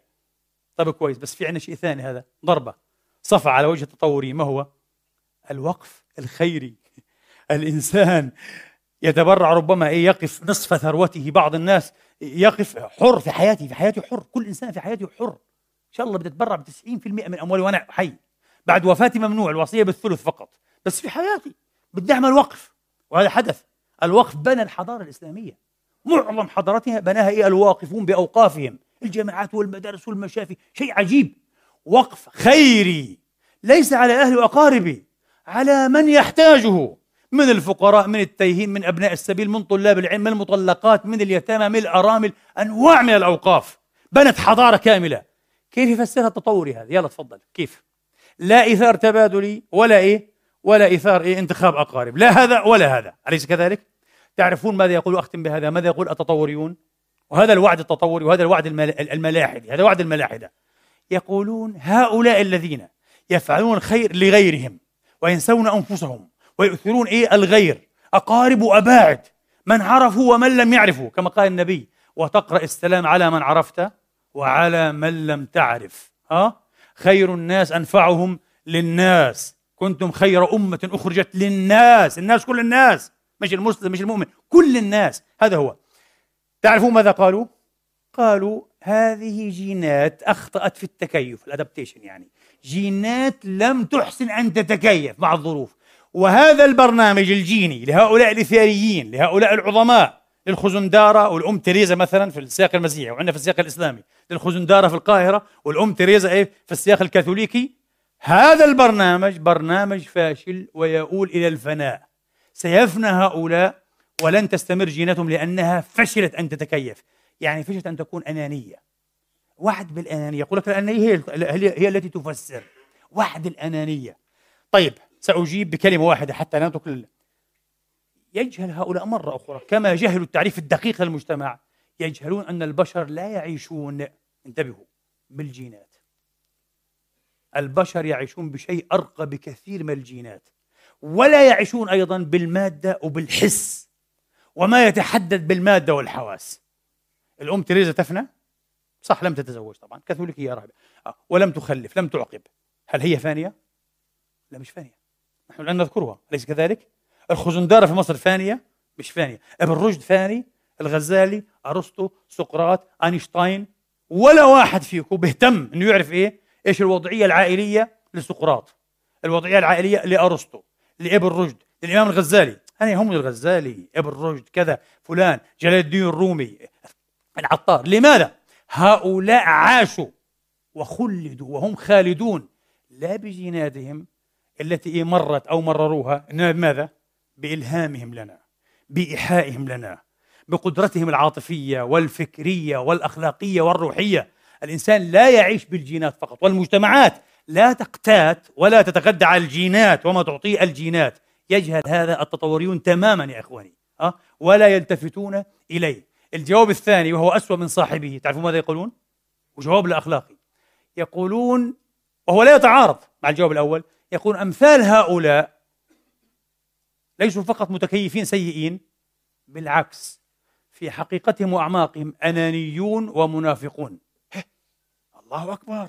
طيب كويس بس في عندنا شيء ثاني هذا ضربة. صفع على وجه التطوري ما هو؟ الوقف الخيري. الإنسان يتبرع ربما إيه يقف نصف ثروته بعض الناس يقف حر في حياته في حياته حر كل إنسان في حياته حر. إن شاء الله بدي أتبرع ب 90% من أموالي وأنا حي. بعد وفاتي ممنوع الوصية بالثلث فقط بس في حياتي بدي أعمل وقف وهذا حدث. الوقف بنى الحضارة الإسلامية. معظم حضارتها بناها إيه؟ الواقفون بأوقافهم. الجامعات والمدارس والمشافي. شيء عجيب. وقف خيري ليس على أهلي وأقاربي على من يحتاجه. من الفقراء من التيهين من أبناء السبيل من طلاب العلم من المطلقات من اليتامى من الأرامل. أنواع من الأوقاف. بنت حضارة كاملة. كيف يفسرها التطوري هذا؟ يلا تفضل. كيف؟ لا إيثار تبادلي ولا إيه؟ ولا إيثار إيه انتخاب أقارب. لا هذا ولا هذا. أليس كذلك؟ تعرفون ماذا يقول أختم بهذا؟ ماذا يقول التطوريون؟ وهذا الوعد التطوري وهذا الوعد الملاحدي هذا وعد الملاحدة. يقولون هؤلاء الذين يفعلون الخير لغيرهم وينسون أنفسهم ويؤثرون إيه؟ الغير. أقارب وأباعد. من عرفوا ومن لم يعرفوا. كما قال النبي وتقرأ السلام على من عرفت وعلى من لم تعرف. ها؟ خير الناس أنفعهم للناس. كنتم خير أمة أخرجت للناس الناس كل الناس مش المسلم مش المؤمن كل الناس هذا هو. تعرفون ماذا قالوا؟ قالوا هذه جينات أخطأت في التكيف الأدابتيشن يعني. جينات لم تحسن أن تتكيف مع الظروف. وهذا البرنامج الجيني لهؤلاء الإثياريين لهؤلاء العظماء للخزندارة والأم تريزا مثلا في السياق المسيحي وعندنا في السياق الإسلامي للخزندارة في القاهرة والأم تريزا إيه؟ في السياق الكاثوليكي هذا البرنامج برنامج فاشل ويؤول إلى الفناء. سيفنى هؤلاء ولن تستمر جيناتهم لأنها فشلت أن تتكيف. يعني فشلت أن تكون أنانية. وعد بالأنانية. يقول لك الأنانية هي, هي التي تفسر. وعد الأنانية. طيب سأجيب بكلمة واحدة حتى لا نترك يجهل هؤلاء مرة أخرى. كما جهلوا التعريف الدقيق للمجتمع. يجهلون أن البشر لا يعيشون. انتبهوا بالجينات. البشر يعيشون بشيء أرقى بكثير من الجينات ولا يعيشون أيضا بالمادة وبالحس وما يتحدد بالمادة والحواس. الأم تريزا تفنى؟ صح لم تتزوج طبعا. كاثوليكية راهبة آه. ولم تخلف لم تعقب. هل هي فانية؟ لا مش فانية. نحن الآن نذكرها. أليس كذلك؟ الخزندارة في مصر فانية؟ مش فانية. ابن رشد فاني الغزالي أرسطو سقراط أينشتاين ولا واحد فيكم بيهتم إنه يعرف إيه؟ إيش الوضعية العائلية لسقراط؟ الوضعية العائلية لأرسطو لإبن رشد للإمام الغزالي. أنا هم الغزالي. إبن رشد كذا فلان جلال الدين الرومي العطار. لماذا؟ هؤلاء عاشوا وخلدوا وهم خالدون. لا بجيناتهم التي مرت أو مرروها إنما بماذا؟ بإلهامهم لنا بإيحائهم لنا بقدرتهم العاطفية والفكرية والأخلاقية والروحية. الإنسان لا يعيش بالجينات فقط والمجتمعات لا تقتات ولا تتغدى على الجينات وما تعطيه الجينات يجهل هذا التطوريون تماما يا إخواني أه؟ ولا يلتفتون إليه الجواب الثاني وهو أسوأ من صاحبه تعرفون ماذا يقولون؟ وجواب الأخلاقي يقولون وهو لا يتعارض مع الجواب الأول يقول أمثال هؤلاء ليسوا فقط متكيفين سيئين بالعكس في حقيقتهم وأعماقهم أنانيون ومنافقون الله أكبر.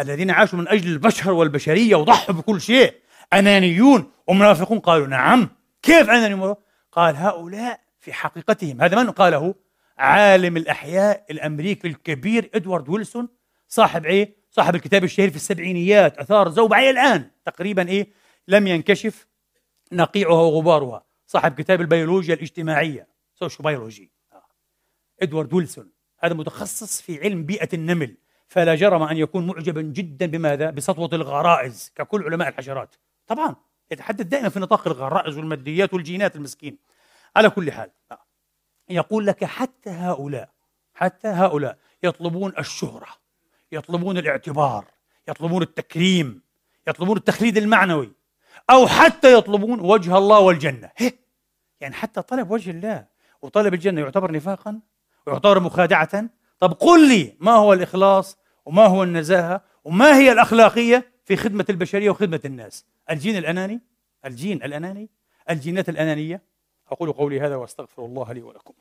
الذين عاشوا من أجل البشر والبشرية وضحوا بكل شيء. أنانيون ومنافقون قالوا نعم. كيف أنانيون قال هؤلاء في حقيقتهم. هذا من قاله؟ عالم الأحياء الأمريكي الكبير إدوارد ويلسون صاحب إيه؟ صاحب الكتاب الشهير في السبعينيات أثار الزوبعة إلى الآن. تقريبا إيه؟ لم ينكشف نقعها وغبارها. صاحب كتاب البيولوجيا الاجتماعية sociobiology. إدوارد ويلسون هذا متخصص في علم بيئة النمل. فلا جرم أن يكون معجبا جدا بماذا؟ بسطوة الغرائز ككل علماء الحشرات طبعا يتحدث دائما في نطاق الغرائز والماديات والجينات المسكين على كل حال يقول لك حتى هؤلاء حتى هؤلاء يطلبون الشهرة يطلبون الاعتبار يطلبون التكريم يطلبون التخليد المعنوي أو حتى يطلبون وجه الله والجنة هي. يعني حتى طلب وجه الله وطلب الجنة يعتبر نفاقا ويعتبر مخادعة طب قل لي ما هو الإخلاص وما هو النزاهة وما هي الأخلاقية في خدمة البشرية وخدمة الناس؟ الجين الأناني؟ الجين الأناني؟ الجينات الأنانية؟ أقول قولي هذا وأستغفر الله لي ولكم.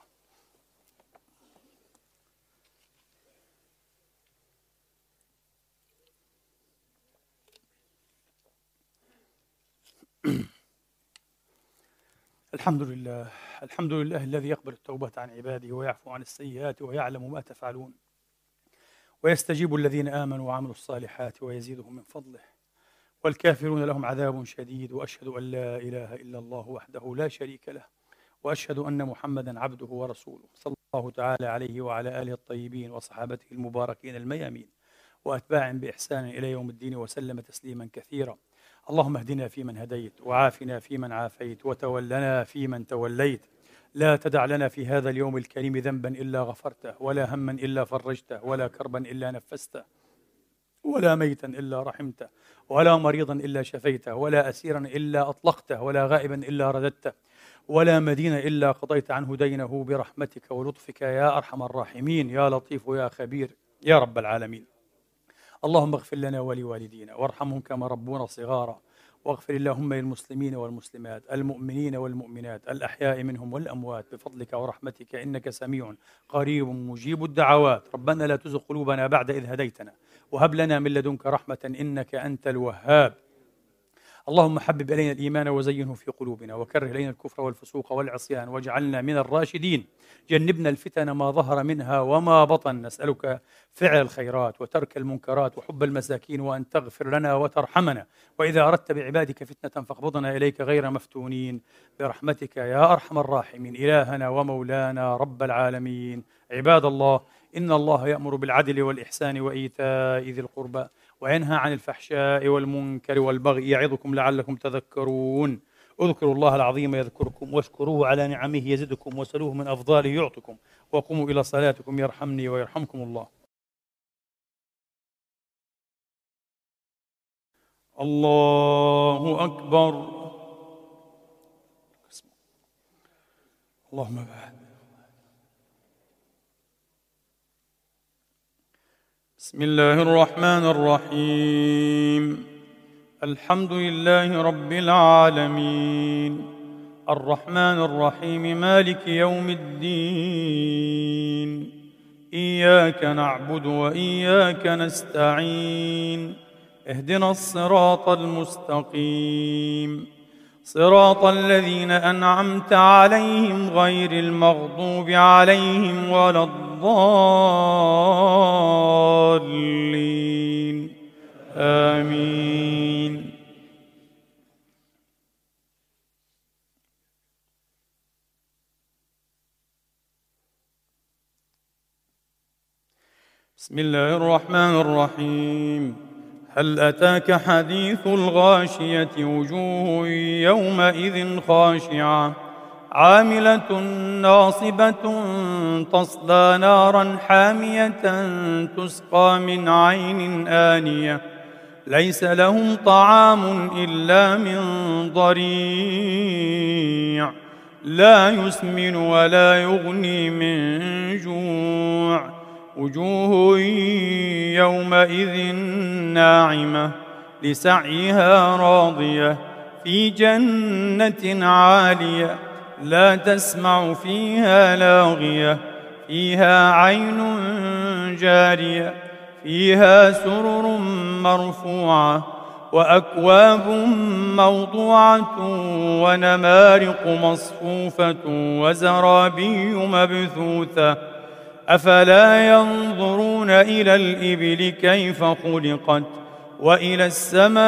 الحمد لله. الحمد لله الذي يقبل التوبة عن عباده ويعفو عن السيئات ويعلم ما تفعلون. ويستجيب الذين آمنوا وعملوا الصالحات ويزيدهم من فضله. والكافرون لهم عذاب شديد وأشهد أن لا إله إلا الله وحده لا شريك له وأشهد أن محمدا عبده ورسوله. صلى الله تعالى عليه وعلى آله الطيبين وصحابته المباركين الميامين وأتباع بإحسان إلى يوم الدين وسلم تسليما كثيرا. اللهم اهدنا فيمن هديت وعافنا فيمن عافيت وتولنا فيمن توليت. لا تدع لنا في هذا اليوم الكريم ذنبا إلا غفرته ولا هما إلا فرجته ولا كربا إلا نفسته ولا ميتا إلا رحمته ولا مريضا إلا شفيته ولا اسيرا إلا أطلقته ولا غائبا إلا رددته ولا مدين إلا قضيت عنه دينه برحمتك ولطفك يا أرحم الراحمين يا لطيف يا خبير يا رب العالمين. اللهم اغفر لنا ولوالدينا وارحمهم كما ربونا صغارا. واغفر اللهم للمسلمين والمسلمات المؤمنين والمؤمنات الأحياء منهم والأموات بفضلك ورحمتك إنك سميع قريب مجيب الدعوات. ربنا لا تزغ قلوبنا بعد إذ هديتنا وهب لنا من لدنك رحمة إنك أنت الوهاب. اللهم حبب إلينا الإيمان وزينه في قلوبنا وكره إلينا الكفر والفسوق والعصيان واجعلنا من الراشدين. جنبنا الفتن ما ظهر منها وما بطن. نسألك فعل الخيرات وترك المنكرات وحب المساكين وأن تغفر لنا وترحمنا. وإذا أردت بعبادك فتنة فاقبضنا إليك غير مفتونين. برحمتك يا أرحم الراحمين. إلهنا ومولانا رب العالمين. عباد الله إن الله يأمر بالعدل والإحسان وإيتاء ذي القربى. وينهى عن الفحشاء والمنكر والبغي يعظكم لعلكم تذكرون. اذكروا الله العظيم يذكركم واشكروه على نعمه يزدكم وسلوه من أفضاله يعطكم. وقوموا إلى صلاتكم يرحمني ويرحمكم الله. الله أكبر. اللهم بعد بسم الله الرحمن الرحيم. الحمد لله رب العالمين. الرحمن الرحيم مالك يوم الدين. إياك نعبد وإياك نستعين. اهدنا الصراط المستقيم. صراط الذين أنعمت عليهم غير المغضوب عليهم ولا الضالين. آمين. بسم الله الرحمن الرحيم. هل أتاك حديث الغاشية وجوه يومئذ خاشعة؟ عاملة ناصبة تصلى نارا حامية تسقى من عين آنية. ليس لهم طعام إلا من ضريع. لا يسمن ولا يغني من جوع. وجوه يومئذ ناعمة لسعيها راضية. في جنة عالية لا تسمع فيها لاغية فيها عين جارية فيها سرر مرفوعة وأكواب موضوعة ونمارق مصفوفة وزرابي مبثوثة. أفلا ينظرون إلى الإبل كيف خلقت؟ وإلى السماء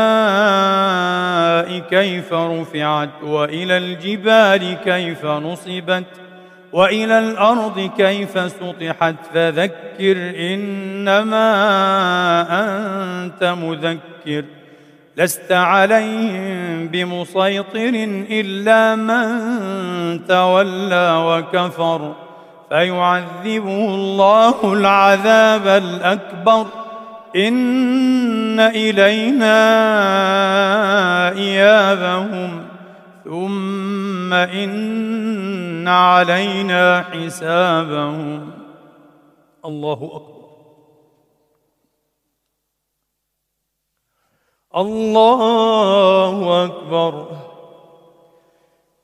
كيف رفعت وإلى الجبال كيف نصبت وإلى الأرض كيف سطحت. فذكر إنما أنت مذكر لست عليهم بمسيطر إلا من تولى وكفر. فيعذبه الله العذاب الأكبر. إن إلينا إيابهم ثم إن علينا حسابهم. الله أكبر. الله أكبر.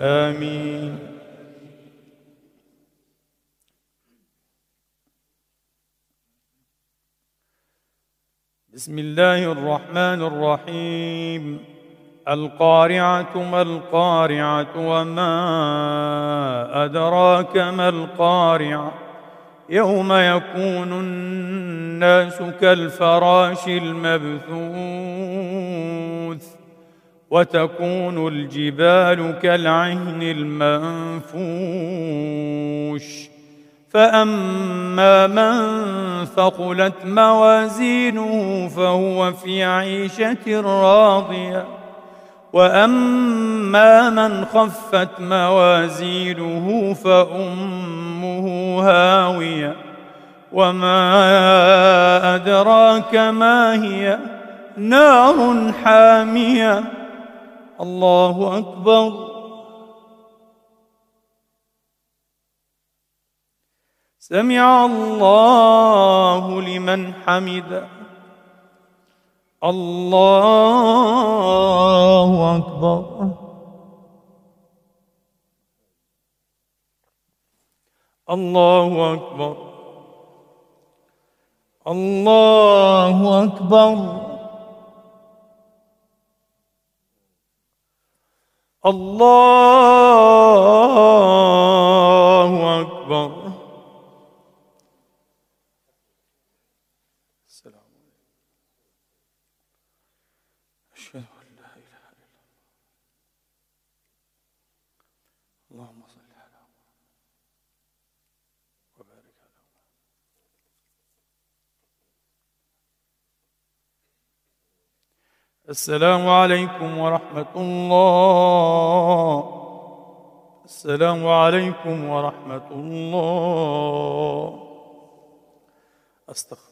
آمين. بسم الله الرحمن الرحيم. القارعة ما القارعة وما أدراك ما القارعة؟ يوم يكون الناس كالفراش المبثوث. وتكون الجبال كالعهن المنفوش. فأما من ثقلت موازينه فهو في عيشة راضية. وأما من خفت موازينه فأمه هاوية. وما أدراك ما هي؟ نار حامية. الله أكبر. سمع الله لمن حمده الله أكبر. الله أكبر. الله أكبر. الله أكبر السلام أشهد أن لا إله إلا الله اللهم صل على محمد وبارك على محمد السلام عليكم ورحمة الله. السلام عليكم ورحمة الله. أستغفر